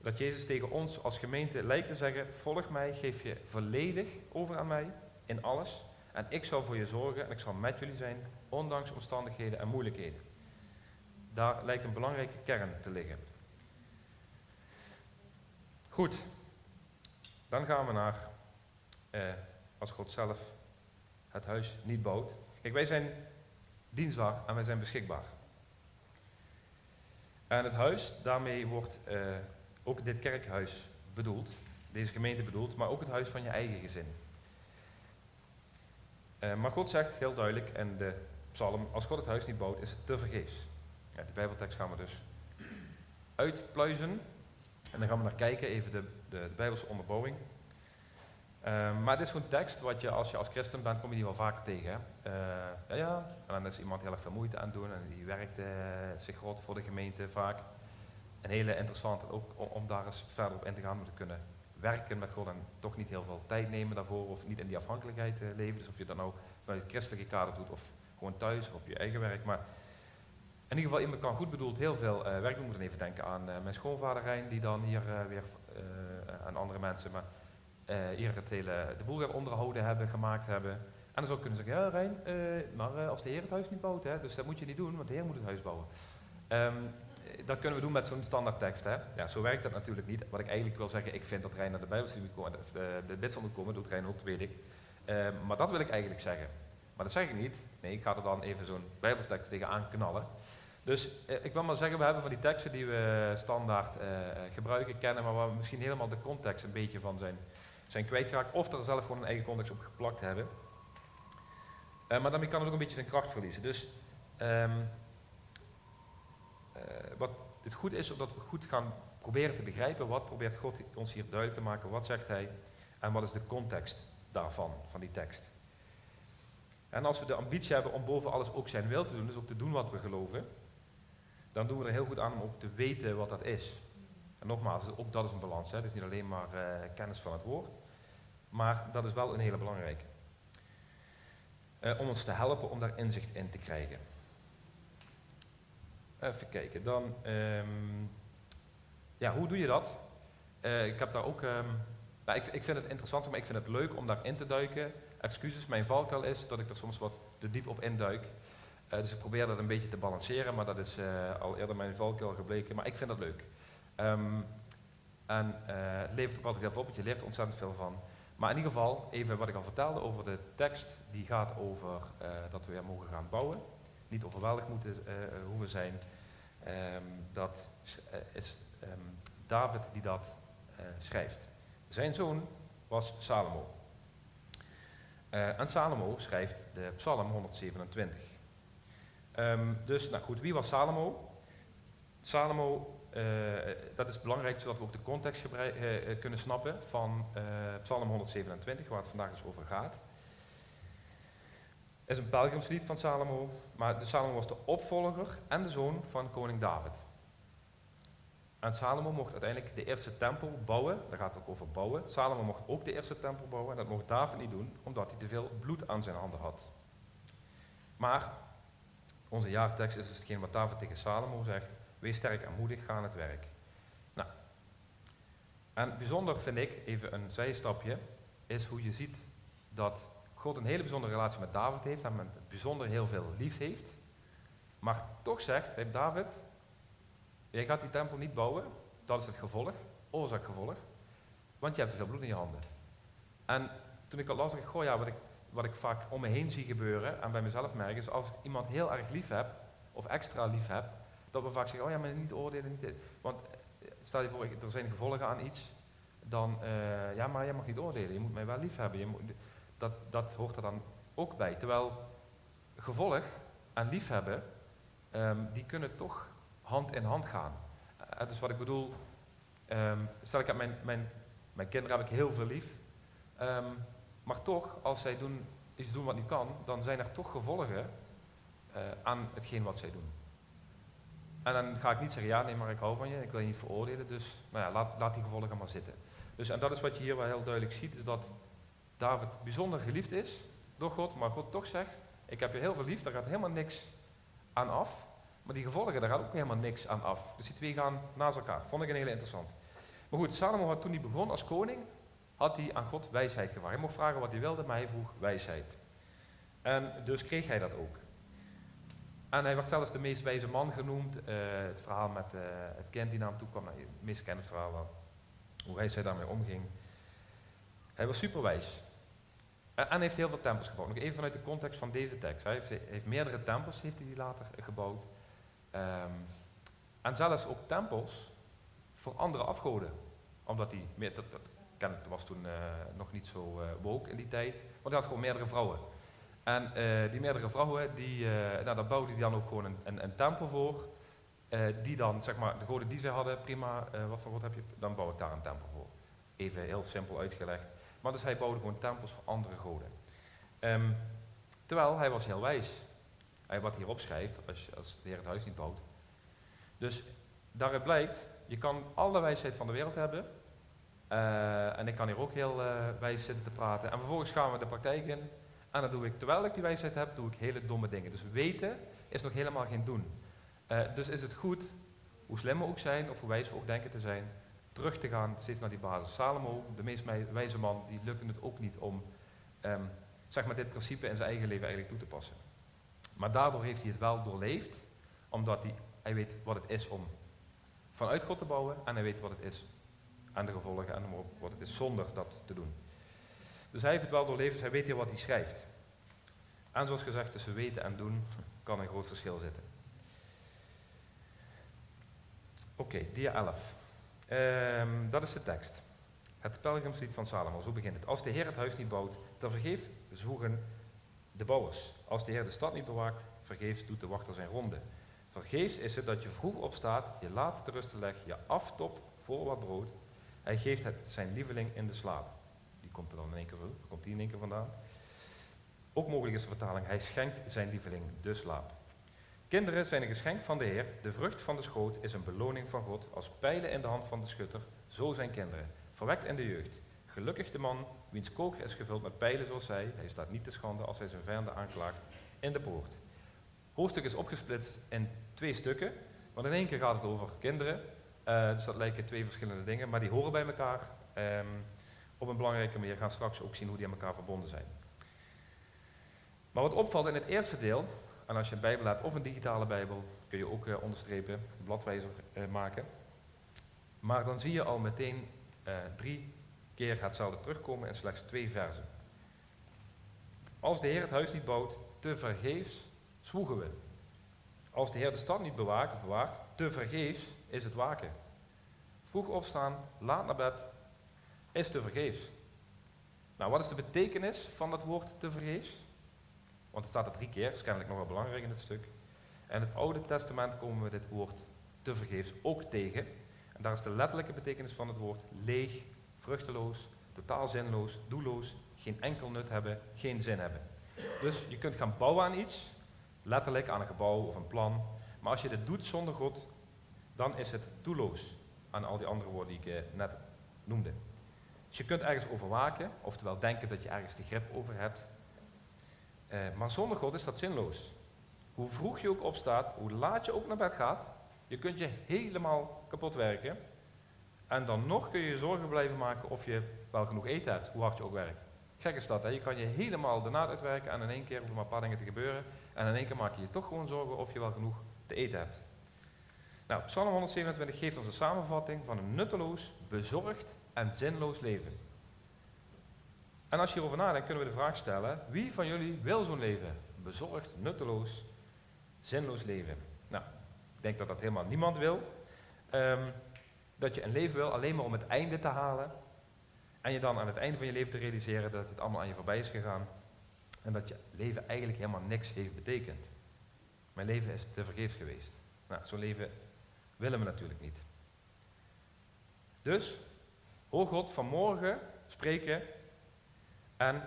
Dat Jezus tegen ons als gemeente lijkt te zeggen: Volg mij, geef je volledig over aan mij in alles. En ik zal voor je zorgen en ik zal met jullie zijn, ondanks omstandigheden en moeilijkheden. Daar lijkt een belangrijke kern te liggen. Goed, dan gaan we naar eh, als God zelf het huis niet bouwt. Kijk, wij zijn dienstbaar en wij zijn beschikbaar. En het huis, daarmee wordt eh, ook dit kerkhuis bedoeld, deze gemeente bedoeld, maar ook het huis van je eigen gezin. Uh, maar God zegt heel duidelijk in de psalm, als God het huis niet bouwt, is het te vergeefs. Ja, die bijbeltekst gaan we dus uitpluizen. En dan gaan we naar kijken, even de, de, Bijbelse onderbouwing. Uh, maar dit is zo'n tekst wat je als je als christen bent, kom je die wel vaker tegen. Uh, ja, ja, en dan is iemand heel erg veel moeite aan het doen en die werkt zich groot voor de gemeente vaak. Een hele interessante ook om, daar eens verder op in te gaan, om te kunnen werken met God en toch niet heel veel tijd nemen daarvoor of niet in die afhankelijkheid leven. Dus of je dat nou vanuit het christelijke kader doet of gewoon thuis of op je eigen werk. Maar in ieder geval, iemand kan goed bedoeld heel veel uh, werk doen. We moeten even denken aan uh, mijn schoonvader Rijn, die dan hier weer, aan andere mensen, maar hier het hele, de boel weer onderhouden hebben, gemaakt hebben. En dan zou ik kunnen zeggen, ja Rijn, maar als de Heer het huis niet bouwt, hè, dus dat moet je niet doen, want de Heer moet het huis bouwen. Um, dat kunnen we doen met zo'n standaard tekst. Hè? Ja, zo werkt dat natuurlijk niet. Wat ik eigenlijk wil zeggen, ik vind dat Rijn naar de Bijbelstudie moet komen, of de, de komen, doet Rijn ook, weet ik. Um, maar dat wil ik eigenlijk zeggen. Maar dat zeg ik niet. Nee, ik ga er dan even zo'n Bijbeltekst tegenaan knallen. Dus eh, ik wil maar zeggen, we hebben van die teksten die we standaard eh, gebruiken, kennen, maar waar we misschien helemaal de context een beetje van zijn, zijn kwijtgeraakt. Of er zelf gewoon een eigen context op geplakt hebben. Uh, maar daarmee kan het ook een beetje zijn kracht verliezen. Dus um, wat het goed is, dat we goed gaan proberen te begrijpen, wat probeert God ons hier duidelijk te maken, wat zegt hij en wat is de context daarvan, van die tekst. En als we de ambitie hebben om boven alles ook zijn wil te doen, dus ook te doen wat we geloven, dan doen we er heel goed aan om ook te weten wat dat is. En nogmaals, ook dat is een balans. Hè. Het is niet alleen maar uh, kennis van het woord, maar dat is wel een hele belangrijke. Uh, om ons te helpen om daar inzicht in te krijgen. Even kijken, dan, um, ja, hoe doe je dat? Uh, ik heb daar ook, um, nou, ik, ik, vind het interessant, maar ik vind het leuk om daarin te duiken. Excuses, mijn valkuil is dat ik er soms wat te diep op induik. Uh, dus ik probeer dat een beetje te balanceren, maar dat is uh, al eerder mijn valkuil gebleken. Maar ik vind dat leuk. Um, en het levert ook altijd heel veel op, want je leert er ontzettend veel van. Maar in ieder geval, even wat ik al vertelde over de tekst, die gaat over dat we weer mogen gaan bouwen niet overweldigd moeten uh, hoeven zijn. Um, dat is um, David die dat schrijft. Zijn zoon was Salomo. En Salomo schrijft de Psalm 127. Um, dus, nou goed, wie was Salomo? Salomo, dat is belangrijk zodat we ook de context kunnen snappen van Psalm 127, waar het vandaag dus over gaat is een pelgrimslied van Salomo, maar de Salomo was de opvolger en de zoon van koning David. En Salomo mocht uiteindelijk de eerste tempel bouwen, daar gaat het ook over bouwen. Salomo mocht ook de eerste tempel bouwen en dat mocht David niet doen, omdat hij te veel bloed aan zijn handen had. Maar onze jaartekst is dus hetgeen wat David tegen Salomo zegt, wees sterk en moedig, ga aan het werk. Nou, en bijzonder vind ik, even een zijstapje, is hoe je ziet dat God een hele bijzondere relatie met David heeft met bijzonder heel veel lief heeft. Maar toch zegt David, jij gaat die tempel niet bouwen. Dat is het gevolg, oorzaak-gevolg. Want je hebt te veel bloed in je handen. En toen ik dat las, ik, ja, wat ik, wat ik vaak om me heen zie gebeuren en bij mezelf merk, is als ik iemand heel erg lief heb, of extra lief heb, dat we vaak zeggen, oh ja, maar niet oordelen, niet. Want eh, stel je voor, er zijn gevolgen aan iets, dan, uh, ja, maar jij mag niet oordelen, je moet mij wel lief hebben. Je moet, dat, dat hoort er dan ook bij. Terwijl gevolg en liefhebben, um, die kunnen toch hand in hand gaan. Uh, dus wat ik bedoel, um, stel ik heb mijn, mijn, mijn kinderen heb ik heel veel lief, um, maar toch, als zij doen, iets doen wat niet kan, dan zijn er toch gevolgen uh, aan hetgeen wat zij doen. En dan ga ik niet zeggen, ja nee, maar ik hou van je, ik wil je niet veroordelen, dus nou ja, laat, laat die gevolgen maar zitten. Dus en dat is wat je hier wel heel duidelijk ziet, is dat David bijzonder geliefd is door God, maar God toch zegt, ik heb je heel veel lief, daar gaat helemaal niks aan af. Maar die gevolgen, daar gaat ook helemaal niks aan af. Dus die twee gaan naast elkaar. Vond ik een hele interessant. Maar goed, Salomo had toen hij begon als koning, had hij aan God wijsheid gevraagd. Hij mocht vragen wat hij wilde, maar hij vroeg wijsheid. En dus kreeg hij dat ook. En hij werd zelfs de meest wijze man genoemd. Uh, het verhaal met uh, het kind die naar hem toe kwam, nou, het verhaal wel. Hoe hij zij daarmee omging. Hij was superwijs. En heeft heel veel tempels gebouwd. Nog even vanuit de context van deze tekst. Hij heeft, heeft meerdere tempels heeft hij later gebouwd. Um, en zelfs ook tempels voor andere afgoden. Omdat hij, dat, dat was toen uh, nog niet zo uh, woke in die tijd. Want hij had gewoon meerdere vrouwen. En die meerdere vrouwen, die, nou, daar bouwde hij dan ook gewoon een, een, een tempel voor. die dan, zeg maar, de goden die ze hadden, prima, wat voor god heb je, dan bouw ik daar een tempel voor. Even heel simpel uitgelegd. Maar dus hij bouwde gewoon tempels voor andere goden. Um, terwijl hij was heel wijs. Hij wat hierop schrijft, als, als de Heer het huis niet bouwt. Dus daaruit blijkt, je kan alle wijsheid van de wereld hebben. Uh, en ik kan hier ook heel uh, wijs zitten te praten. En vervolgens gaan we de praktijk in. En dan doe ik, terwijl ik die wijsheid heb, doe ik hele domme dingen. Dus weten is nog helemaal geen doen. Uh, dus is het goed, hoe slim we ook zijn, of hoe wijs we ook denken te zijn, terug te gaan steeds naar die basis. Salomo, de meest wijze man, die lukte het ook niet om um, zeg maar dit principe in zijn eigen leven eigenlijk toe te passen. Maar daardoor heeft hij het wel doorleefd, omdat hij, hij weet wat het is om vanuit God te bouwen en hij weet wat het is aan de gevolgen en wat het is zonder dat te doen. Dus hij heeft het wel doorleefd, dus hij weet hier wat hij schrijft. En zoals gezegd, tussen weten en doen kan een groot verschil zitten. Oké, dia 11. Ehm, dat is de tekst. Het pelgrimslied van Salomo, zo begint het. Als de Heer het huis niet bouwt, dan vergeef zwoegen de bouwers. Als de Heer de stad niet bewaakt, vergeefs doet de wachter zijn ronde. Vergeefs is het dat je vroeg opstaat, je laat te rusten legt, je aftopt voor wat brood. Hij geeft het zijn lieveling in de slaap. Die komt er dan in één keer, komt die in één keer vandaan. Ook mogelijk is de vertaling, hij schenkt zijn lieveling de slaap. Kinderen zijn een geschenk van de Heer, de vrucht van de schoot is een beloning van God. Als pijlen in de hand van de schutter, zo zijn kinderen. Verwekt in de jeugd. Gelukkig de man, wiens koker is gevuld met pijlen zoals zij, hij staat niet te schande als hij zijn vijanden aanklaagt in de poort. Hoofdstuk is opgesplitst in twee stukken, want in één keer gaat het over kinderen, uh, dus dat lijken twee verschillende dingen, maar die horen bij elkaar. Um, op een belangrijke manier gaan straks ook zien hoe die aan elkaar verbonden zijn. Maar wat opvalt in het eerste deel, en als je een Bijbel hebt of een digitale Bijbel, kun je ook uh, onderstrepen, bladwijzer uh, maken. Maar dan zie je al meteen uh, drie keer hetzelfde terugkomen in slechts twee versen. Als de Heer het huis niet bouwt, te vergeefs zwoegen we. Als de Heer de stad niet bewaakt of bewaart, te vergeefs is het waken. Vroeg opstaan, laat naar bed, is te vergeefs. Nou, wat is de betekenis van dat woord te vergeefs? Want het staat er drie keer, is kennelijk nog wel belangrijk in het stuk. En in het Oude Testament komen we dit woord te vergeefs ook tegen. En daar is de letterlijke betekenis van het woord leeg, vruchteloos, totaal zinloos, doelloos, geen enkel nut hebben, geen zin hebben. Dus je kunt gaan bouwen aan iets, letterlijk aan een gebouw of een plan. Maar als je dit doet zonder God, dan is het doelloos aan al die andere woorden die ik eh, net noemde. Dus je kunt ergens over waken, oftewel denken dat je ergens de grip over hebt. Eh, maar zonder God is dat zinloos. Hoe vroeg je ook opstaat, hoe laat je ook naar bed gaat, je kunt je helemaal kapot werken. En dan nog kun je zorgen blijven maken of je wel genoeg eten hebt, hoe hard je ook werkt. Gek is dat, hè? je kan je helemaal de naad uitwerken en in één keer hoeven maar een paar dingen te gebeuren. En in één keer maak je je toch gewoon zorgen of je wel genoeg te eten hebt. Nou, Psalm 127 geeft ons een samenvatting van een nutteloos, bezorgd en zinloos leven. En als je hierover nadenkt, kunnen we de vraag stellen: wie van jullie wil zo'n leven? Bezorgd, nutteloos, zinloos leven. Nou, ik denk dat dat helemaal niemand wil. Um, dat je een leven wil alleen maar om het einde te halen. En je dan aan het einde van je leven te realiseren dat het allemaal aan je voorbij is gegaan. En dat je leven eigenlijk helemaal niks heeft betekend. Mijn leven is te vergeefs geweest. Nou, zo'n leven willen we natuurlijk niet. Dus, hoor God vanmorgen spreken. En,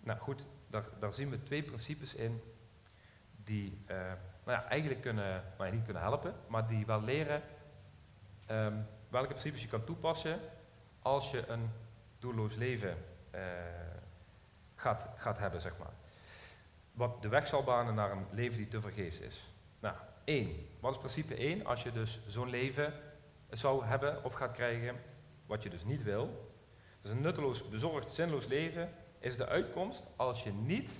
nou goed, daar, daar zien we twee principes in die uh, nou ja, eigenlijk kunnen, nou niet kunnen helpen, maar die wel leren um, welke principes je kan toepassen als je een doelloos leven uh, gaat, gaat hebben, zeg maar. Wat de weg zal banen naar een leven die te vergeefs is. Nou, één. Wat is principe één? Als je dus zo'n leven zou hebben of gaat krijgen, wat je dus niet wil. Dus een nutteloos, bezorgd, zinloos leven is de uitkomst als je niet,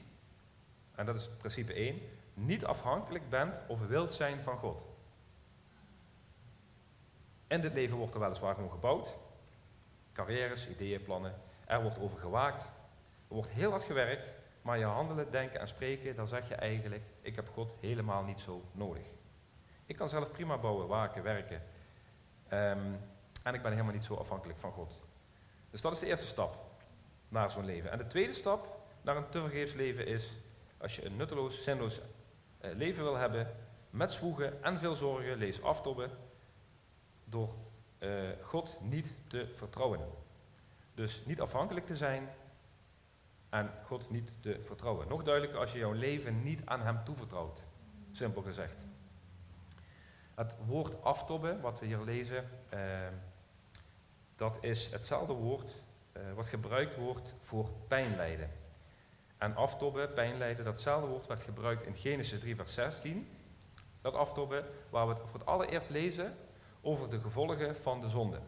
en dat is principe één, niet afhankelijk bent of wilt zijn van God. In dit leven wordt er weliswaar gewoon gebouwd. Carrières, ideeën, plannen. Er wordt over gewaakt. Er wordt heel hard gewerkt. Maar je handelen, denken en spreken, dan zeg je eigenlijk, ik heb God helemaal niet zo nodig. Ik kan zelf prima bouwen, waken, werken. Um, en ik ben helemaal niet zo afhankelijk van God. Dus dat is de eerste stap naar zo'n leven. En de tweede stap naar een tevergeefs leven is, als je een nutteloos, zinloos uh, leven wil hebben, met zwoegen en veel zorgen, lees aftobben, door uh, God niet te vertrouwen. Dus niet afhankelijk te zijn en God niet te vertrouwen. Nog duidelijker als je jouw leven niet aan Hem toevertrouwt. Simpel gezegd. Het woord aftobben, wat we hier lezen, uh, dat is hetzelfde woord uh, wat gebruikt wordt voor pijnlijden. En aftobben, pijnlijden, datzelfde woord werd gebruikt in Genesis 3, vers 16. Dat aftobben, waar we het voor het allereerst lezen over de gevolgen van de zonde.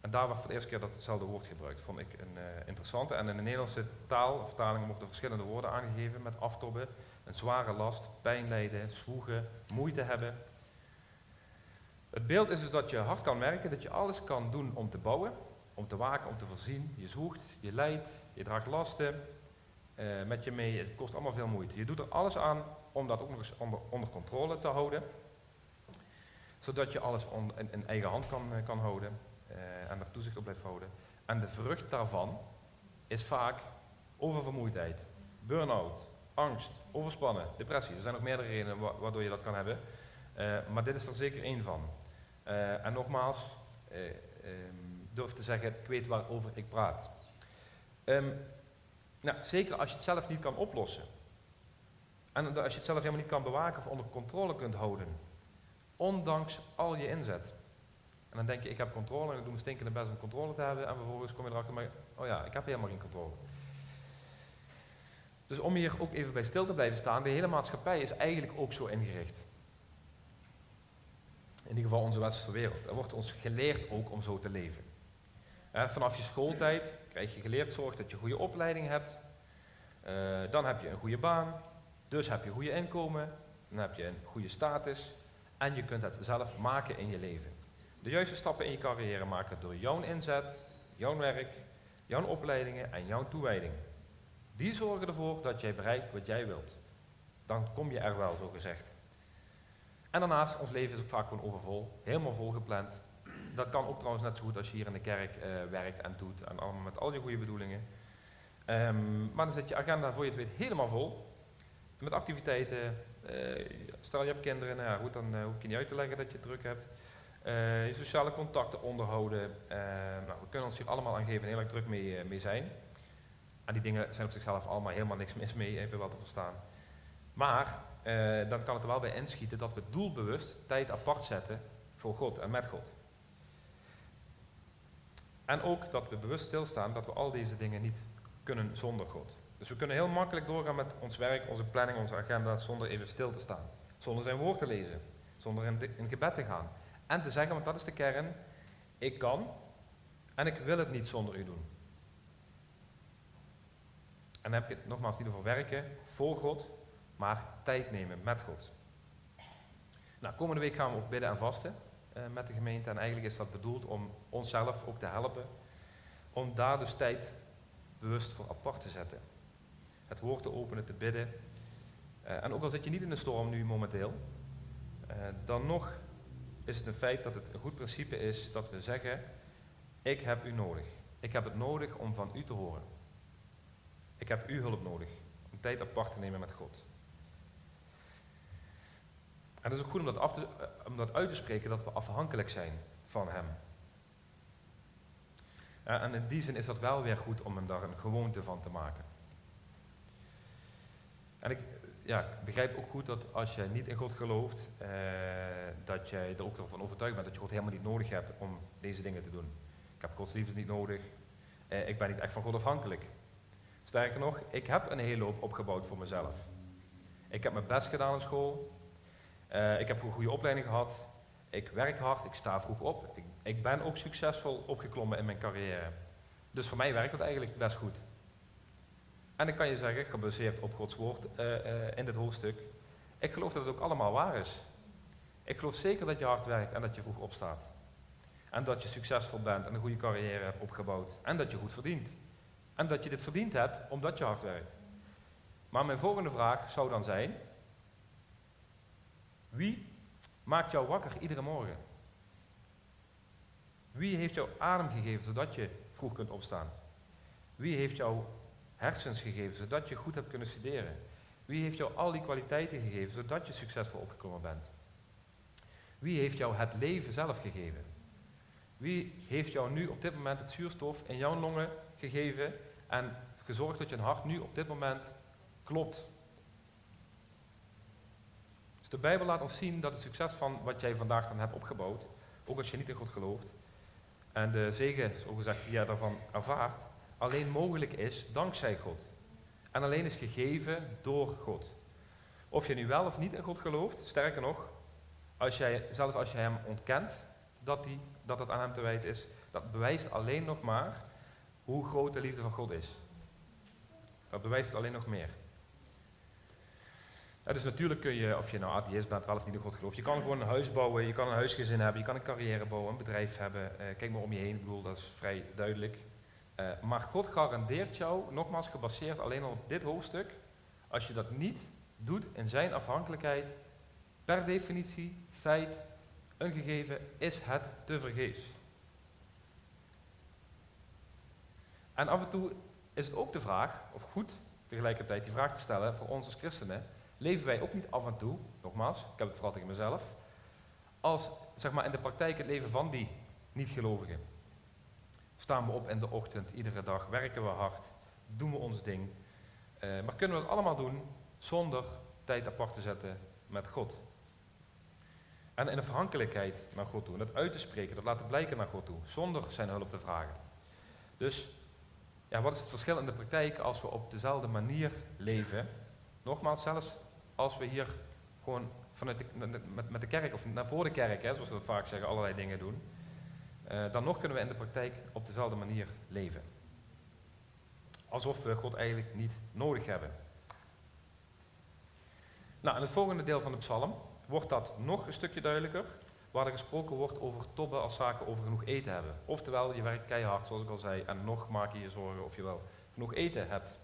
En daar werd voor de eerste keer datzelfde woord gebruikt. Vond ik een uh, interessante. En in de Nederlandse taal, vertaling worden verschillende woorden aangegeven met aftobben. Een zware last, pijn lijden, zwoegen, moeite hebben. Het beeld is dus dat je hard kan merken dat je alles kan doen om te bouwen, om te waken, om te voorzien. Je zwoegt, je lijdt, je draagt lasten uh, met je mee. Het kost allemaal veel moeite. Je doet er alles aan om dat ook nog eens onder, onder controle te houden. zodat je alles in, eigen hand kan, kan houden en er toezicht op blijft houden. En de vrucht daarvan is vaak oververmoeidheid, burn-out, angst, overspannen, depressie. Er zijn nog meerdere redenen waardoor je dat kan hebben. Maar dit is er zeker één van. Uh, en nogmaals, uh, durf te zeggen, ik weet waarover ik praat. Um, nou, zeker als je het zelf niet kan oplossen. En als je het zelf helemaal niet kan bewaken of onder controle kunt houden. Ondanks al je inzet. En dan denk je, ik heb controle en ik doe mijn stinkende best om controle te hebben. En vervolgens kom je erachter, maar, oh ja, ik heb helemaal geen controle. Dus om hier ook even bij stil te blijven staan, de hele maatschappij is eigenlijk ook zo ingericht. In ieder geval onze westerse wereld. Er wordt ons geleerd ook om zo te leven. vanaf je schooltijd krijg je geleerd zorg dat je goede opleiding hebt. Uh, dan heb je een goede baan. Dus heb je goede inkomen. Dan heb je een goede status. En je kunt het zelf maken in je leven. De juiste stappen in je carrière maken door jouw inzet, jouw werk, jouw opleidingen en jouw toewijding. Die zorgen ervoor dat jij bereikt wat jij wilt. Dan kom je er wel, zo gezegd. En daarnaast, ons leven is ook vaak gewoon overvol, helemaal volgepland. Dat kan ook trouwens net zo goed als je hier in de kerk uh, werkt en doet, en allemaal met al je goede bedoelingen. Um, maar dan zit je agenda voor je het weet helemaal vol. Met activiteiten, uh, stel je hebt kinderen, nou ja, goed, dan uh, hoef ik je niet uit te leggen dat je druk hebt. je sociale contacten onderhouden. nou, we kunnen ons hier allemaal aan geven en heel erg druk mee, mee zijn. En die dingen zijn op zichzelf allemaal helemaal niks mis mee, even wel te verstaan. Maar eh, dan kan het er wel bij inschieten dat we doelbewust tijd apart zetten voor God en met God. En ook dat we bewust stilstaan dat we al deze dingen niet kunnen zonder God. Dus we kunnen heel makkelijk doorgaan met ons werk, onze planning, onze agenda, zonder even stil te staan. Zonder zijn woord te lezen, zonder in, gebed te gaan. En te zeggen, want dat is de kern, ik kan en ik wil het niet zonder u doen. En dan heb je het nogmaals niet over werken voor God, maar tijd nemen met God. Nou, komende week gaan we ook bidden en vasten uh, met de gemeente. En eigenlijk is dat bedoeld om onszelf ook te helpen. Om daar dus tijd bewust voor apart te zetten. Het woord te openen, te bidden. Uh, en ook al zit je niet in de storm nu momenteel, uh, dan nog is het een feit dat het een goed principe is dat we zeggen, ik heb u nodig. Ik heb het nodig om van u te horen. Ik heb uw hulp nodig om tijd apart te nemen met God. En het is ook goed om dat, af te, eh, om dat uit te spreken dat we afhankelijk zijn van Hem. en in die zin is dat wel weer goed om hem daar een gewoonte van te maken. En ik ja, begrijp ook goed dat als je niet in God gelooft, eh, dat jij er ook ervan overtuigd bent dat je God helemaal niet nodig hebt om deze dingen te doen. Ik heb Gods liefde niet nodig. Eh, ik ben niet echt van God afhankelijk. Sterker nog, ik heb een hele hoop opgebouwd voor mezelf. Ik heb mijn best gedaan op school. Uh, ik heb een goede opleiding gehad. Ik werk hard, ik sta vroeg op. Ik, ik, ben ook succesvol opgeklommen in mijn carrière. Dus voor mij werkt dat eigenlijk best goed. En ik kan je zeggen, gebaseerd op Gods woord uh, uh, in dit hoofdstuk, ik geloof dat het ook allemaal waar is. Ik geloof zeker dat je hard werkt en dat je vroeg opstaat. En dat je succesvol bent en een goede carrière hebt opgebouwd. En dat je goed verdient. En dat je dit verdiend hebt omdat je hard werkt. Maar mijn volgende vraag zou dan zijn: wie maakt jou wakker iedere morgen? Wie heeft jou adem gegeven zodat je vroeg kunt opstaan? Wie heeft jou hersens gegeven zodat je goed hebt kunnen studeren? Wie heeft jou al die kwaliteiten gegeven zodat je succesvol opgekomen bent? Wie heeft jou het leven zelf gegeven? Wie heeft jou nu op dit moment het zuurstof in jouw longen gegeven en gezorgd dat je hart nu op dit moment klopt. De Bijbel laat ons zien dat het succes van wat jij vandaag dan hebt opgebouwd, ook als je niet in God gelooft, en de zegen, zo gezegd, die je daarvan ervaart, alleen mogelijk is dankzij God. En alleen is gegeven door God. Of je nu wel of niet in God gelooft, sterker nog, als jij, zelfs als je hem ontkent dat, die, dat het aan hem te wijten is, dat bewijst alleen nog maar hoe groot de liefde van God is. Dat bewijst alleen nog meer. Dus natuurlijk kun je, of je nou atheïst bent, wel of niet in God gelooft, je kan gewoon een huis bouwen, je kan een huisgezin hebben, je kan een carrière bouwen, een bedrijf hebben. Eh, kijk maar om je heen, ik bedoel, dat is vrij duidelijk. Eh, maar God garandeert jou, nogmaals gebaseerd alleen op dit hoofdstuk, als je dat niet doet in zijn afhankelijkheid, per definitie, feit, een gegeven, is het te vergeefs? En af en toe is het ook de vraag, of goed tegelijkertijd die vraag te stellen voor ons als christenen, leven wij ook niet af en toe, nogmaals, ik heb het vooral tegen mezelf, als zeg maar in de praktijk het leven van die niet-gelovigen. Staan we op in de ochtend, iedere dag, werken we hard, doen we ons ding. Uh, maar kunnen we het allemaal doen zonder tijd apart te zetten met God? En in afhankelijkheid naar God toe. En dat uit te spreken, dat laten blijken naar God toe. Zonder zijn hulp te vragen. Dus, ja, wat is het verschil in de praktijk als we op dezelfde manier leven? Nogmaals, zelfs als we hier gewoon vanuit met, met de kerk, of naar voor de kerk, hè, zoals we vaak zeggen, allerlei dingen doen. Uh, dan nog kunnen we in de praktijk op dezelfde manier leven. Alsof we God eigenlijk niet nodig hebben. Nou, in het volgende deel van de psalm wordt dat nog een stukje duidelijker, waar er gesproken wordt over tobben als zaken over genoeg eten hebben. Oftewel, je werkt keihard, zoals ik al zei, en nog maak je je zorgen of je wel genoeg eten hebt.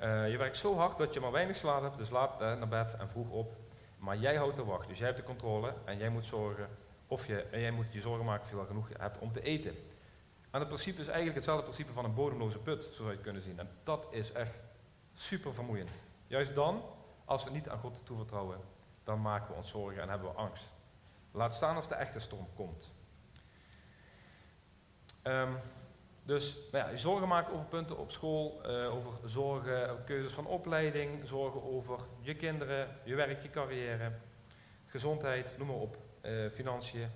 Uh, je werkt zo hard dat je maar weinig slaap hebt, dus laat uh, naar bed en vroeg op. Maar jij houdt de wacht, dus jij hebt de controle en jij moet zorgen of je, en jij moet je zorgen maken of je wel genoeg hebt om te eten. En het principe is eigenlijk hetzelfde principe van een bodemloze put, zo zou je kunnen zien. En dat is echt super vermoeiend. Juist dan, als we niet aan God toevertrouwen, dan maken we ons zorgen en hebben we angst. Laat staan als de echte storm komt. Um, dus nou ja, je zorgen maken over punten op school, uh, over zorgen, keuzes van opleiding, zorgen over je kinderen, je werk, je carrière, gezondheid, noem maar op, uh, financiën.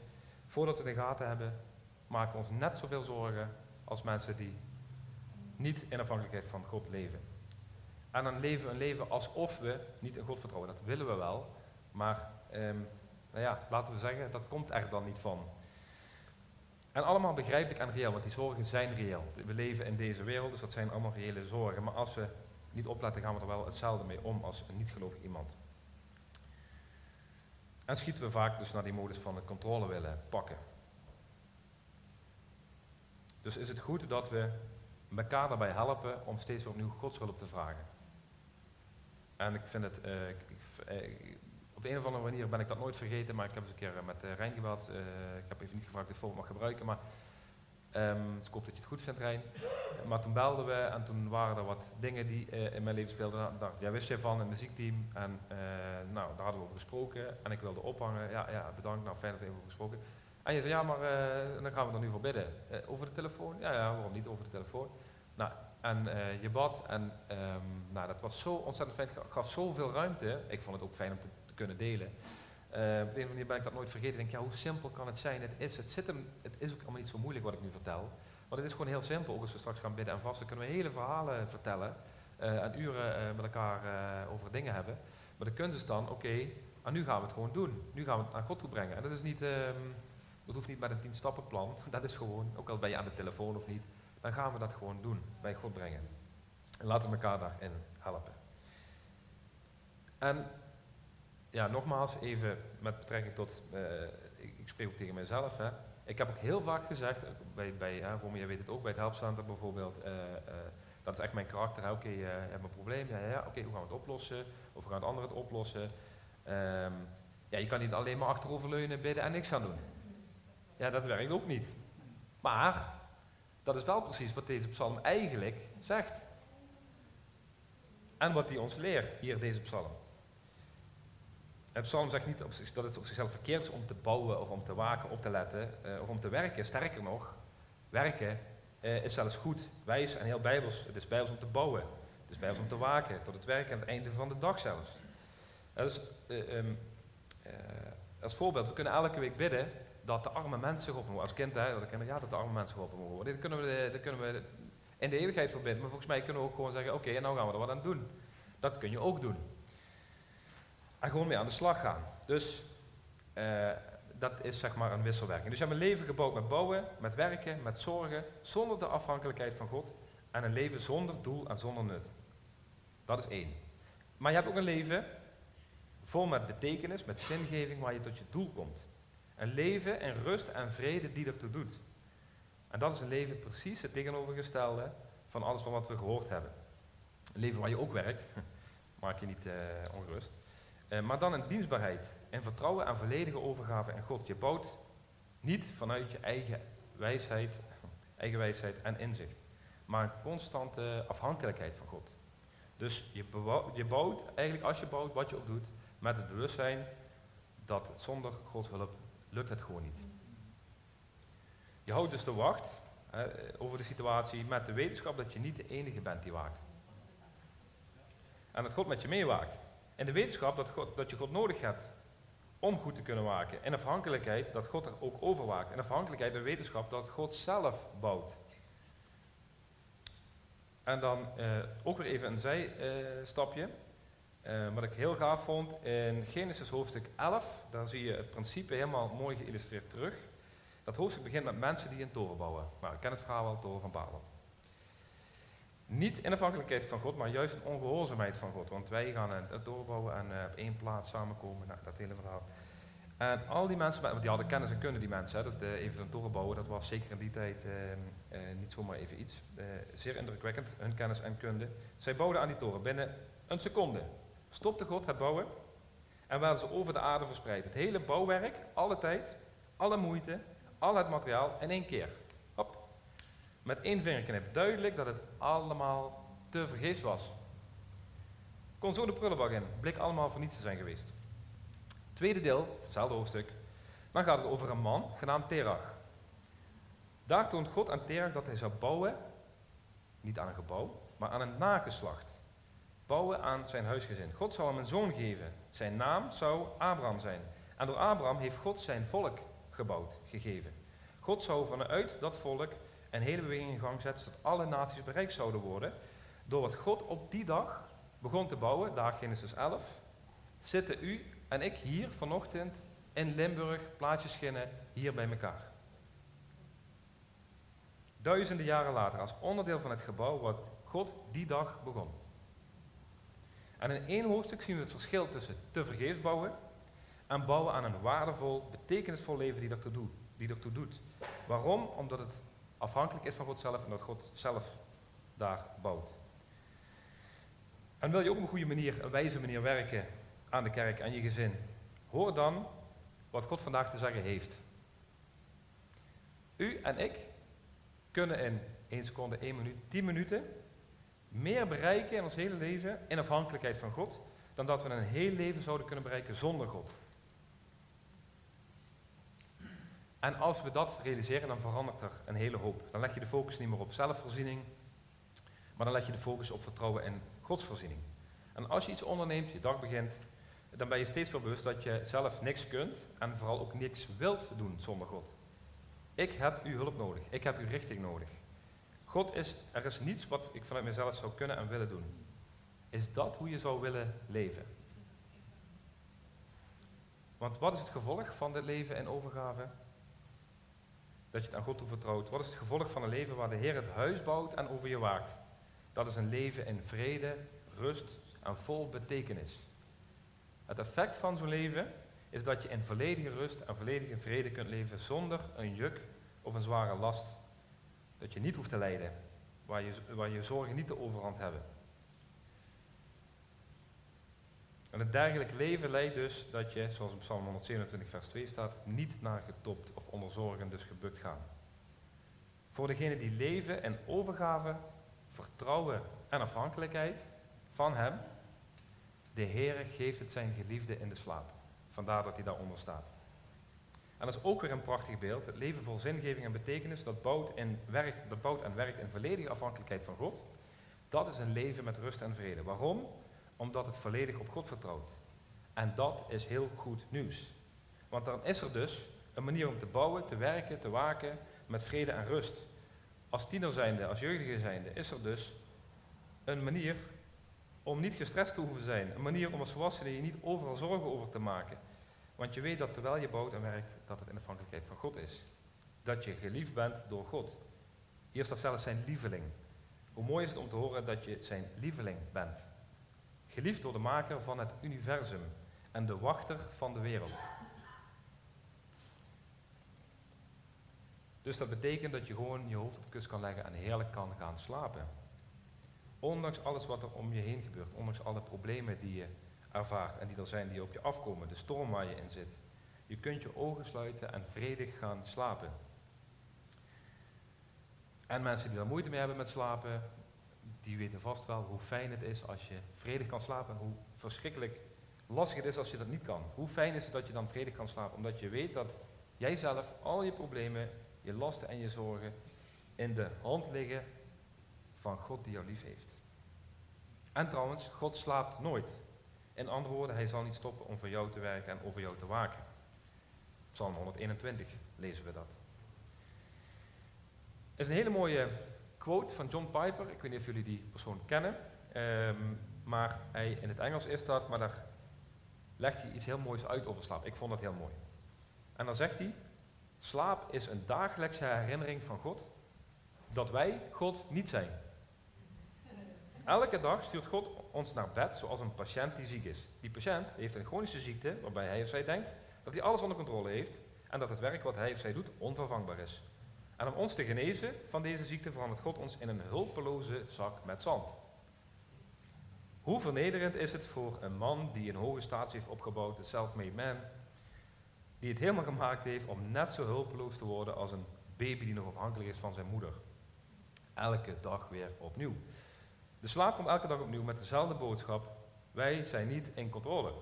Voordat we de gaten hebben, maken we ons net zoveel zorgen als mensen die niet in afhankelijkheid van God leven. En dan leven we een leven alsof we niet in God vertrouwen. Dat willen we wel, maar um, nou ja, laten we zeggen, dat komt er dan niet van. En allemaal begrijpelijk en reëel, want die zorgen zijn reëel. We leven in deze wereld, dus dat zijn allemaal reële zorgen. Maar als we niet opletten, gaan we er wel hetzelfde mee om als een niet-gelovig iemand. En schieten we vaak dus naar die modus van de controle willen pakken. Dus is het goed dat we elkaar daarbij helpen om steeds weer opnieuw Godshulp te vragen. En ik vind het, ik, ik, op een of andere manier ben ik dat nooit vergeten, maar ik heb eens een keer eh, met uh, Rijn gebeld. Uh, ik heb even niet gevraagd of ik het mag gebruiken, maar um, dus ik hoop dat je het goed vindt, Rijn. Maar toen belden we en toen waren er wat dingen die in mijn leven speelden. Nou, dacht, ja, wist jij van een muziekteam? En nou, daar hadden we over gesproken en ik wilde ophangen. Ja, ja bedankt, nou fijn dat we even over gesproken. En je zei, ja, maar dan gaan we er nu voor bidden. over de telefoon? Ja, ja, waarom niet over de telefoon? Nou, en je bad en um, nou, dat was zo ontzettend fijn, het gaf zoveel ruimte. Ik vond het ook fijn om te kunnen delen. Uh, op de een of andere manier ben ik dat nooit vergeten. Ik denk, ja, hoe simpel kan het zijn? Het is, het, zit hem, het is ook allemaal niet zo moeilijk wat ik nu vertel. Want het is gewoon heel simpel. Ook als we straks gaan bidden en vasten, kunnen we hele verhalen vertellen. Uh, en uren uh, met elkaar over dingen hebben. Maar de kunst is dan, oké, en nu gaan we het gewoon doen. Nu gaan we het naar God toe brengen. En dat is niet, um, dat hoeft niet met een tien stappenplan. Dat is gewoon, ook al ben je aan de telefoon of niet, dan gaan we dat gewoon doen. Bij God brengen. En laten we elkaar daarin helpen. En ja, nogmaals, even met betrekking tot, uh, ik, spreek ook tegen mezelf. Hè. Ik heb ook heel vaak gezegd, bij, bij uh, Romy, weet het ook, bij het helpcenter bijvoorbeeld, uh, dat is echt mijn karakter. Oké, okay, je hebt een probleem, ja, ja oké, hoe gaan we het oplossen? Of hoe gaan het anderen het oplossen? Um, ja, je kan niet alleen maar achteroverleunen, bidden en niks gaan doen. Ja, dat werkt ook niet. Maar, dat is wel precies wat deze psalm eigenlijk zegt. En wat hij ons leert, hier deze psalm. Het psalm zegt niet dat het op zichzelf verkeerd is om te bouwen of om te waken, op te letten uh, of om te werken. Sterker nog, werken uh, is zelfs goed, wijs en heel bijbels. Het is bijbels om te bouwen. Het is bijbels om te waken, tot het werken aan het einde van de dag zelfs. Dus, um, als voorbeeld, we kunnen elke week bidden dat de arme mensen geholpen worden. Als kind, hè, dat ja, dat de arme mensen geholpen mogen worden. Kunnen we, dat kunnen we in de eeuwigheid verbinden. Maar volgens mij kunnen we ook gewoon zeggen, oké, en nou gaan we er wat aan doen. Dat kun je ook doen en gewoon mee aan de slag gaan. Dus uh, dat is zeg maar een wisselwerking. Dus je hebt een leven gebouwd met bouwen, met werken, met zorgen, zonder de afhankelijkheid van God. En een leven zonder doel en zonder nut. Dat is één. Maar je hebt ook een leven vol met betekenis, met zingeving, waar je tot je doel komt. Een leven in rust en vrede die ertoe doet. En dat is een leven precies het tegenovergestelde van alles van wat we gehoord hebben. Een leven waar je ook werkt, maak je niet uh, ongerust. Eh, maar dan in dienstbaarheid en vertrouwen en volledige overgave aan God. Je bouwt niet vanuit je eigen wijsheid, eigen wijsheid en inzicht, maar een constante afhankelijkheid van God. Dus je, je bouwt eigenlijk als je bouwt, wat je ook doet, met het bewustzijn dat zonder Gods hulp lukt het gewoon niet. Je houdt dus de wacht over de situatie met de wetenschap dat je niet de enige bent die waakt. En dat God met je meewaakt. En de wetenschap dat, God, dat je God nodig hebt om goed te kunnen waken. En afhankelijkheid dat God er ook over waakt. En afhankelijkheid de wetenschap dat God zelf bouwt. En dan uh, ook weer even een zijstapje. Uh, wat ik heel gaaf vond, in Genesis hoofdstuk 11, daar zie je het principe helemaal mooi geïllustreerd terug. Dat hoofdstuk begint met mensen die een toren bouwen. Nou, ik ken het verhaal wel, toren van Babel. Niet in afhankelijkheid van God, maar juist in ongehoorzaamheid van God. Want wij gaan het doorbouwen en uh, op één plaats samenkomen, nou, dat hele verhaal. En al die mensen, want die hadden kennis en kunnen die mensen, hè, dat uh, even een toren bouwen, dat was zeker in die tijd uh, niet zomaar even iets. zeer indrukwekkend, hun kennis en kunde. Zij bouwden aan die toren binnen een seconde. Stopte God het bouwen en werden ze over de aarde verspreid. Het hele bouwwerk, alle tijd, alle moeite, al het materiaal in één keer. Met één vingerknip. Duidelijk dat het allemaal te vergeefs was. Kon zo de prullenbak in. Blik allemaal voor niets te zijn geweest. Tweede deel, hetzelfde hoofdstuk. Dan gaat het over een man genaamd Terach. Daar toont God aan Terach dat hij zou bouwen, niet aan een gebouw, maar aan een nageslacht. Bouwen aan zijn huisgezin. God zou hem een zoon geven. Zijn naam zou Abraham zijn. En door Abraham heeft God zijn volk gebouwd, gegeven. God zou vanuit dat volk een hele beweging in gang zetten zodat alle naties bereikt zouden worden. Door wat God op die dag begon te bouwen, daar Genesis 11, zitten u en ik hier vanochtend in Limburg, Schinnen, hier bij elkaar. Duizenden jaren later, als onderdeel van het gebouw wat God die dag begon. En in één hoofdstuk zien we het verschil tussen te vergeefs bouwen en bouwen aan een waardevol, betekenisvol leven die doet. Die doet. Waarom? Omdat het afhankelijk is van God zelf en dat God zelf daar bouwt. En wil je op een goede manier, een wijze manier werken aan de kerk, aan je gezin, hoor dan wat God vandaag te zeggen heeft. U en ik kunnen in 1 seconde, 1 minuut, 10 minuten meer bereiken in ons hele leven in afhankelijkheid van God, dan dat we een heel leven zouden kunnen bereiken zonder God. En als we dat realiseren, dan verandert er een hele hoop. Dan leg je de focus niet meer op zelfvoorziening, maar dan leg je de focus op vertrouwen in Gods voorziening. En als je iets onderneemt, je dag begint, dan ben je steeds wel bewust dat je zelf niks kunt en vooral ook niks wilt doen zonder God. Ik heb uw hulp nodig, ik heb uw richting nodig. God is, er is niets wat ik vanuit mezelf zou kunnen en willen doen. Is dat hoe je zou willen leven? Want wat is het gevolg van dit leven in overgave? Dat je het aan God toevertrouwt. Wat is het gevolg van een leven waar de Heer het huis bouwt en over je waakt? Dat is een leven in vrede, rust en vol betekenis. Het effect van zo'n leven is dat je in volledige rust en volledige vrede kunt leven zonder een juk of een zware last dat je niet hoeft te lijden, waar je, waar je zorgen niet de overhand hebben. En het dergelijk leven leidt dus dat je, zoals in Psalm 127 vers 2 staat, niet naar getopt of onder zorgen dus gebukt gaan. Voor degenen die leven in overgave, vertrouwen en afhankelijkheid van Hem, de Heere geeft het zijn geliefde in de slaap. Vandaar dat hij daaronder staat. En dat is ook weer een prachtig beeld. Het leven vol zingeving en betekenis, dat bouwt, en werkt, dat bouwt en werkt in volledige afhankelijkheid van God. Dat is een leven met rust en vrede. Waarom? Omdat het volledig op God vertrouwt. En dat is heel goed nieuws. Want dan is er dus een manier om te bouwen, te werken, te waken met vrede en rust. Als tiener zijnde, als jeugdige zijnde, is er dus een manier om niet gestrest te hoeven zijn. Een manier om als volwassene je niet overal zorgen over te maken. Want je weet dat terwijl je bouwt en werkt, dat het in afhankelijkheid van God is. Dat je geliefd bent door God. Eerst dat zelfs zijn lieveling. Hoe mooi is het om te horen dat je zijn lieveling bent. Geliefd door de maker van het universum en de wachter van de wereld. Dus dat betekent dat je gewoon je hoofd op de kus kan leggen en heerlijk kan gaan slapen. Ondanks alles wat er om je heen gebeurt, ondanks alle problemen die je ervaart en die er zijn die op je afkomen, de storm waar je in zit. Je kunt je ogen sluiten en vredig gaan slapen. En mensen die daar moeite mee hebben met slapen, die weten vast wel hoe fijn het is als je vredig kan slapen. Hoe verschrikkelijk lastig het is als je dat niet kan. Hoe fijn is het dat je dan vredig kan slapen, omdat je weet dat jij zelf al je problemen, je lasten en je zorgen in de hand liggen van God die jou lief heeft. En trouwens, God slaapt nooit. In andere woorden, hij zal niet stoppen om voor jou te werken en over jou te waken. Psalm 121 lezen we dat. Het is een hele mooie quote van John Piper. Ik weet niet of jullie die persoon kennen. Ehm, maar hij, in het Engels is dat, maar daar legt hij iets heel moois uit over slaap. Ik vond dat heel mooi. En dan zegt hij, slaap is een dagelijkse herinnering van God dat wij God niet zijn. Elke dag stuurt God ons naar bed zoals een patiënt die ziek is. Die patiënt heeft een chronische ziekte waarbij hij of zij denkt dat hij alles onder controle heeft en dat het werk wat hij of zij doet onvervangbaar is. En om ons te genezen van deze ziekte verandert God ons in een hulpeloze zak met zand. Hoe vernederend is het voor een man die een hoge status heeft opgebouwd, de self-made man, die het helemaal gemaakt heeft om net zo hulpeloos te worden als een baby die nog afhankelijk is van zijn moeder. Elke dag weer opnieuw. De slaap komt elke dag opnieuw met dezelfde boodschap. Wij zijn niet in controle.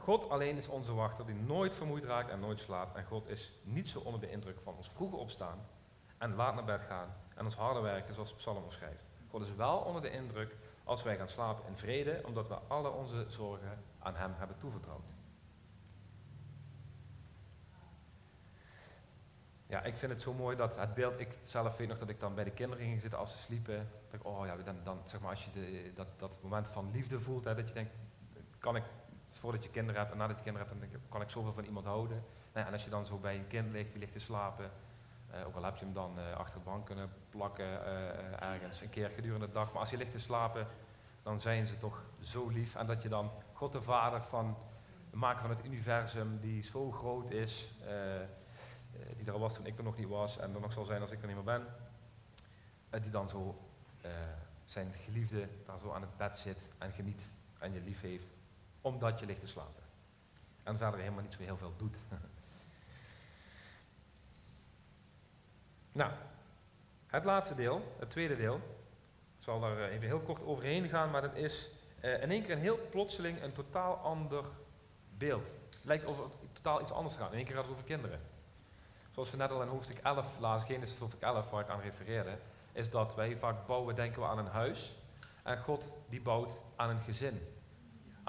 God alleen is onze wachter die nooit vermoeid raakt en nooit slaapt. En God is niet zo onder de indruk van ons vroege opstaan en laat naar bed gaan en ons harde werken zoals Psalm schrijft. God is wel onder de indruk als wij gaan slapen in vrede, omdat we alle onze zorgen aan Hem hebben toevertrouwd. Ja, ik vind het zo mooi dat het beeld, ik zelf weet nog dat ik dan bij de kinderen ging zitten als ze sliepen. Dat ik, oh ja, dan, dan zeg maar als je de, dat, dat moment van liefde voelt, hè, dat je denkt, kan ik, voordat je kinderen hebt en nadat je kinderen hebt, dan denk ik, kan ik zoveel van iemand houden. Nou, en als je dan zo bij een kind ligt, die ligt te slapen, uh, ook al heb je hem dan uh, achter de bank kunnen plakken uh, ergens een keer gedurende de dag, maar als je ligt te slapen, dan zijn ze toch zo lief. En dat je dan God de Vader van het maken van het universum, die zo groot is, eh, die er was toen ik er nog niet was en er nog zal zijn als ik er niet meer ben, die dan zo zijn geliefde daar zo aan het bed zit en geniet en je lief heeft, omdat je ligt te slapen. En verder helemaal niet zo heel veel doet. nou, het laatste deel, het tweede deel, ik zal daar even heel kort overheen gaan, maar dat is in één keer een heel plotseling een totaal ander beeld. Het lijkt over totaal iets anders te gaan. In één keer gaat het over kinderen zoals we net al in hoofdstuk 11 lazen, Genesis hoofdstuk 11 waar ik aan refereerde, is dat wij vaak bouwen, denken we aan een huis. En God die bouwt aan een gezin,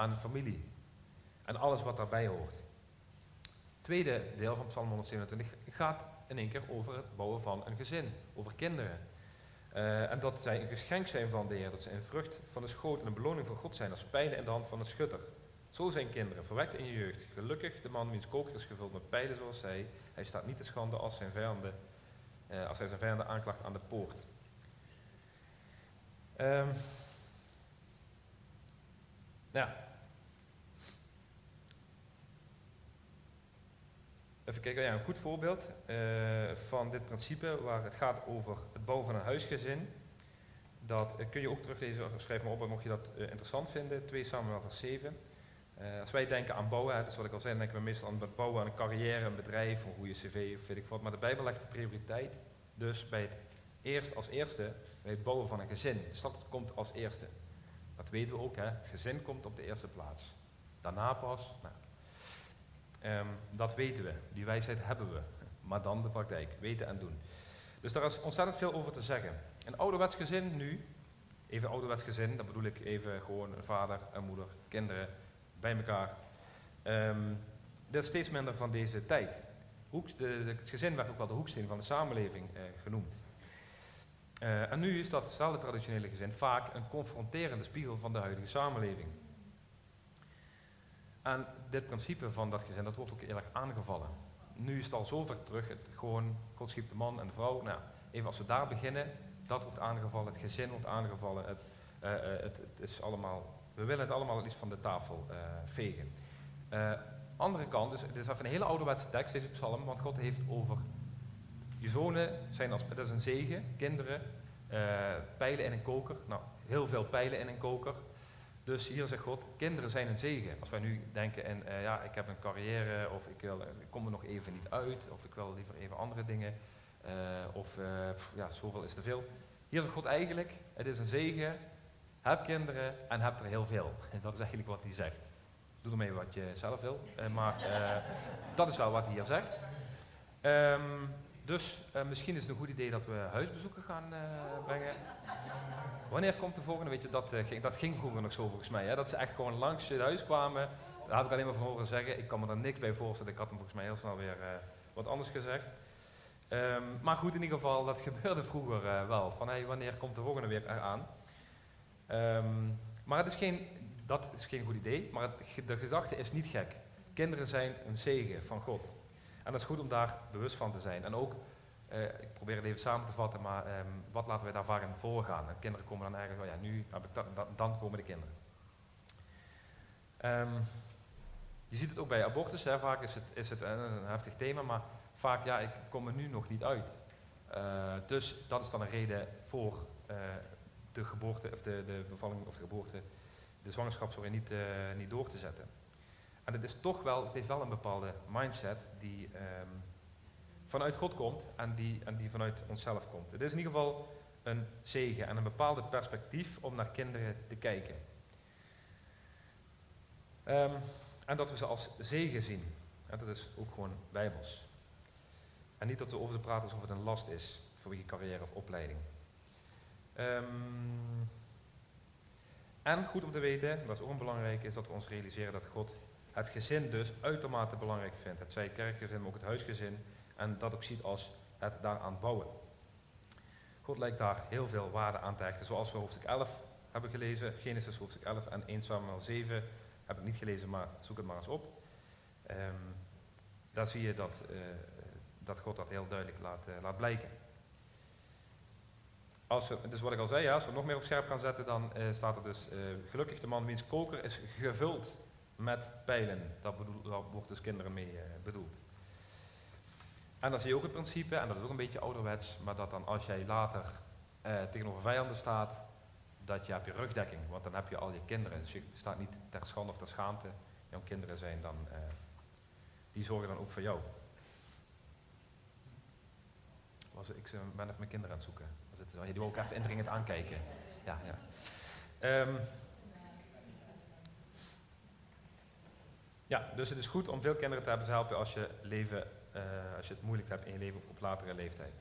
aan een familie. En alles wat daarbij hoort. Tweede deel van Psalm 127 gaat in één keer over het bouwen van een gezin, over kinderen. Uh, en dat zij een geschenk zijn van de Heer, dat ze een vrucht van de schoot en een beloning van God zijn, als pijlen in de hand van een schutter. Zo zijn kinderen, verwekt in je jeugd. Gelukkig de man wiens koker is gevuld met pijlen zoals zij. Hij staat niet te schande als, zijn vijanden, eh, als hij zijn vijanden aanklacht aan de poort. Um, ja. Even kijken, ja, een goed voorbeeld uh, van dit principe waar het gaat over het bouwen van een huisgezin. Dat uh, kun je ook teruglezen, schrijf maar op mocht je dat uh, interessant vinden. 2 Samuel vers 7. Uh, als wij denken aan bouwen, dat is wat ik al zei, denken we meestal aan het bouwen aan een carrière, een bedrijf, een goede cv of weet ik wat. Maar de Bijbel legt de prioriteit dus bij het eerst als eerste bij het bouwen van een gezin. Dus dat komt als eerste. Dat weten we ook, hè. Gezin komt op de eerste plaats. Daarna pas, nou, um, dat weten we. Die wijsheid hebben we. Maar dan de praktijk, weten en doen. Dus daar is ontzettend veel over te zeggen. Een ouderwets gezin nu, even ouderwets gezin, dan bedoel ik even gewoon een vader, een moeder, kinderen, bij elkaar. Um, dat is steeds minder van deze tijd. De, het gezin werd ook wel de hoeksteen van de samenleving eh, genoemd. Uh, en nu is datzelfde traditionele gezin vaak een confronterende spiegel van de huidige samenleving. En dit principe van dat gezin, dat wordt ook erg aangevallen. Nu is het al zo ver terug, het, gewoon God schiep de man en de vrouw. Nou, even als we daar beginnen, dat wordt aangevallen, het gezin wordt aangevallen, het, uh, het, het is allemaal we willen het allemaal iets van de tafel uh, vegen. Uh, andere kant, dus het is even een hele ouderwetse tekst, deze psalm, want God heeft over je zonen zijn als, dat is een zegen, kinderen, pijlen in een koker, nou, heel veel pijlen in een koker. Dus hier zegt God, kinderen zijn een zegen. Als wij nu denken in, uh, ja, ik heb een carrière, of ik, wil, ik kom er nog even niet uit, of ik wil liever even andere dingen, uh, of ja, zoveel is te veel. Hier zegt God eigenlijk, het is een zegen, heb kinderen en heb er heel veel. En dat is eigenlijk wat hij zegt. Doe ermee wat je zelf wil, maar dat is wel wat hij hier zegt. Um, dus misschien is het een goed idee dat we huisbezoeken gaan brengen. Wanneer komt de volgende? Weet je, dat, uh, ging, dat ging vroeger nog zo volgens mij. Hè? Dat ze echt gewoon langs het huis kwamen. Daar heb ik alleen maar van horen zeggen. Ik kan me daar niks bij voorstellen. Ik had hem volgens mij heel snel weer uh, wat anders gezegd. Um, maar goed, in ieder geval, dat gebeurde vroeger uh, wel. Van hey, wanneer komt de volgende weer eraan? Um, maar het is geen, dat is geen goed idee. Maar de gedachte is niet gek. Kinderen zijn een zegen van God. En dat is goed om daar bewust van te zijn. En ook uh, ik probeer het even samen te vatten, maar um, wat laten we daar vaak in voorgaan? En kinderen komen dan eigenlijk, oh ja, nu heb ik dat, dan komen de kinderen. Um, je ziet het ook bij abortus, hè. vaak is het, is het een, heftig thema, maar vaak, ja, ik kom er nu nog niet uit. Uh, dus dat is dan een reden voor uh, de geboorte, of de, de bevalling, of de geboorte, de zwangerschap, niet, niet door te zetten. En het is toch wel, het heeft wel een bepaalde mindset die... Um, vanuit God komt en die, en die vanuit onszelf komt. Het is in ieder geval een zegen en een bepaalde perspectief om naar kinderen te kijken. Um, en dat we ze als zegen zien. En dat is ook gewoon bijbels. En niet dat we over te praten alsof het een last is voor je carrière of opleiding. Um, en goed om te weten, wat is ook belangrijk, is dat we ons realiseren dat God het gezin dus uitermate belangrijk vindt. Het zij kerkgezin, maar ook het huisgezin en dat ook ziet als het daaraan bouwen. God lijkt daar heel veel waarde aan te hechten, zoals we hoofdstuk 11 hebben gelezen, Genesis hoofdstuk 11 en 1 Samuel 7 heb ik niet gelezen, maar zoek het maar eens op. Um, daar zie je dat, uh, dat God dat heel duidelijk laat, uh, laat blijken. Als we, dus wat ik al zei, ja, als we nog meer op scherp gaan zetten, dan uh, staat er dus gelukkig de man wiens koker is gevuld met pijlen. Dat, dat wordt dus kinderen mee bedoeld. En dan zie je ook het principe, en dat is ook een beetje ouderwets, maar dat dan als jij later eh, tegenover vijanden staat, dat je hebt je rugdekking, want dan heb je al je kinderen. Dus je staat niet ter schande of ter schaamte. Jouw kinderen zijn dan, eh, die zorgen dan ook voor jou. Was, ik ben even mijn kinderen aan het zoeken. Het, die wil ook even indringend aankijken. Ja, ja. Um, ja, dus het is goed om veel kinderen te hebben. Ze helpen als je leven uh, als je het moeilijk hebt in je leven op latere leeftijd.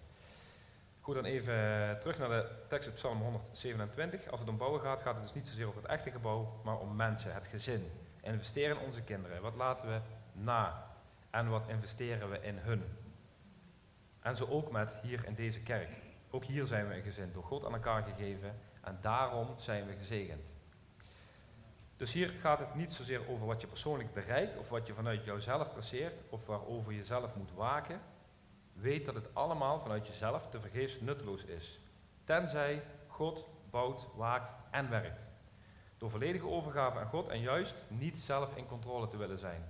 Goed, dan even terug naar de tekst op Psalm 127. Als het om bouwen gaat, gaat het dus niet zozeer over het echte gebouw, maar om mensen, het gezin. Investeren in onze kinderen. Wat laten we na? En wat investeren we in hun? En zo ook met hier in deze kerk. Ook hier zijn we een gezin, door God aan elkaar gegeven en daarom zijn we gezegend. Dus hier gaat het niet zozeer over wat je persoonlijk bereikt of wat je vanuit jouzelf presseert of waarover je zelf moet waken. Weet dat het allemaal vanuit jezelf te vergeefs nutteloos is. Tenzij God bouwt, waakt en werkt. Door volledige overgave aan God en juist niet zelf in controle te willen zijn.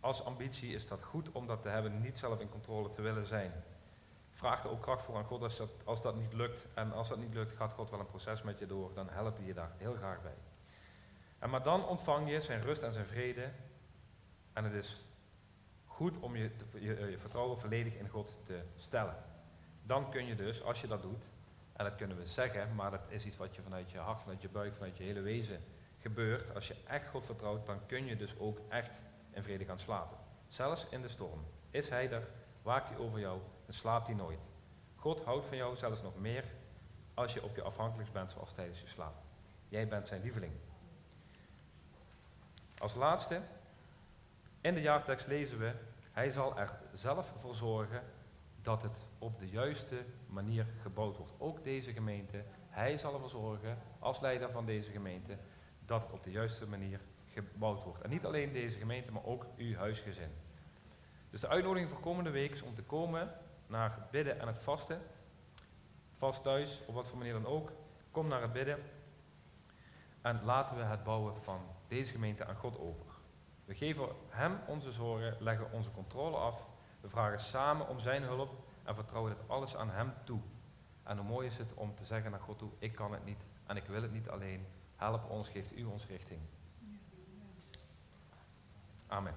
Als ambitie is dat goed om dat te hebben, niet zelf in controle te willen zijn. Vraag er ook kracht voor aan God als dat, als dat niet lukt. En als dat niet lukt, gaat God wel een proces met je door. Dan helpt hij je daar heel graag bij. En maar dan ontvang je zijn rust en zijn vrede. En het is goed om je, je, je, vertrouwen volledig in God te stellen. Dan kun je dus, als je dat doet, en dat kunnen we zeggen, maar dat is iets wat je vanuit je hart, vanuit je buik, vanuit je hele wezen gebeurt. Als je echt God vertrouwt, dan kun je dus ook echt in vrede gaan slapen. Zelfs in de storm. Is Hij er, waakt Hij over jou, dan slaapt Hij nooit. God houdt van jou zelfs nog meer als je op je afhankelijk bent zoals tijdens je slaap. Jij bent zijn lieveling. Als laatste, in de jaartekst lezen we, hij zal er zelf voor zorgen dat het op de juiste manier gebouwd wordt. Ook deze gemeente, hij zal ervoor zorgen, als leider van deze gemeente, dat het op de juiste manier gebouwd wordt. En niet alleen deze gemeente, maar ook uw huisgezin. Dus de uitnodiging voor komende week is om te komen naar het bidden en het vasten. Vast thuis, op wat voor manier dan ook. Kom naar het bidden. En laten we het bouwen van deze gemeente aan God over. We geven Hem onze zorgen, leggen onze controle af. We vragen samen om Zijn hulp en vertrouwen het alles aan Hem toe. En hoe mooi is het om te zeggen naar God toe, ik kan het niet en ik wil het niet alleen. Help ons, geeft u ons richting. Amen.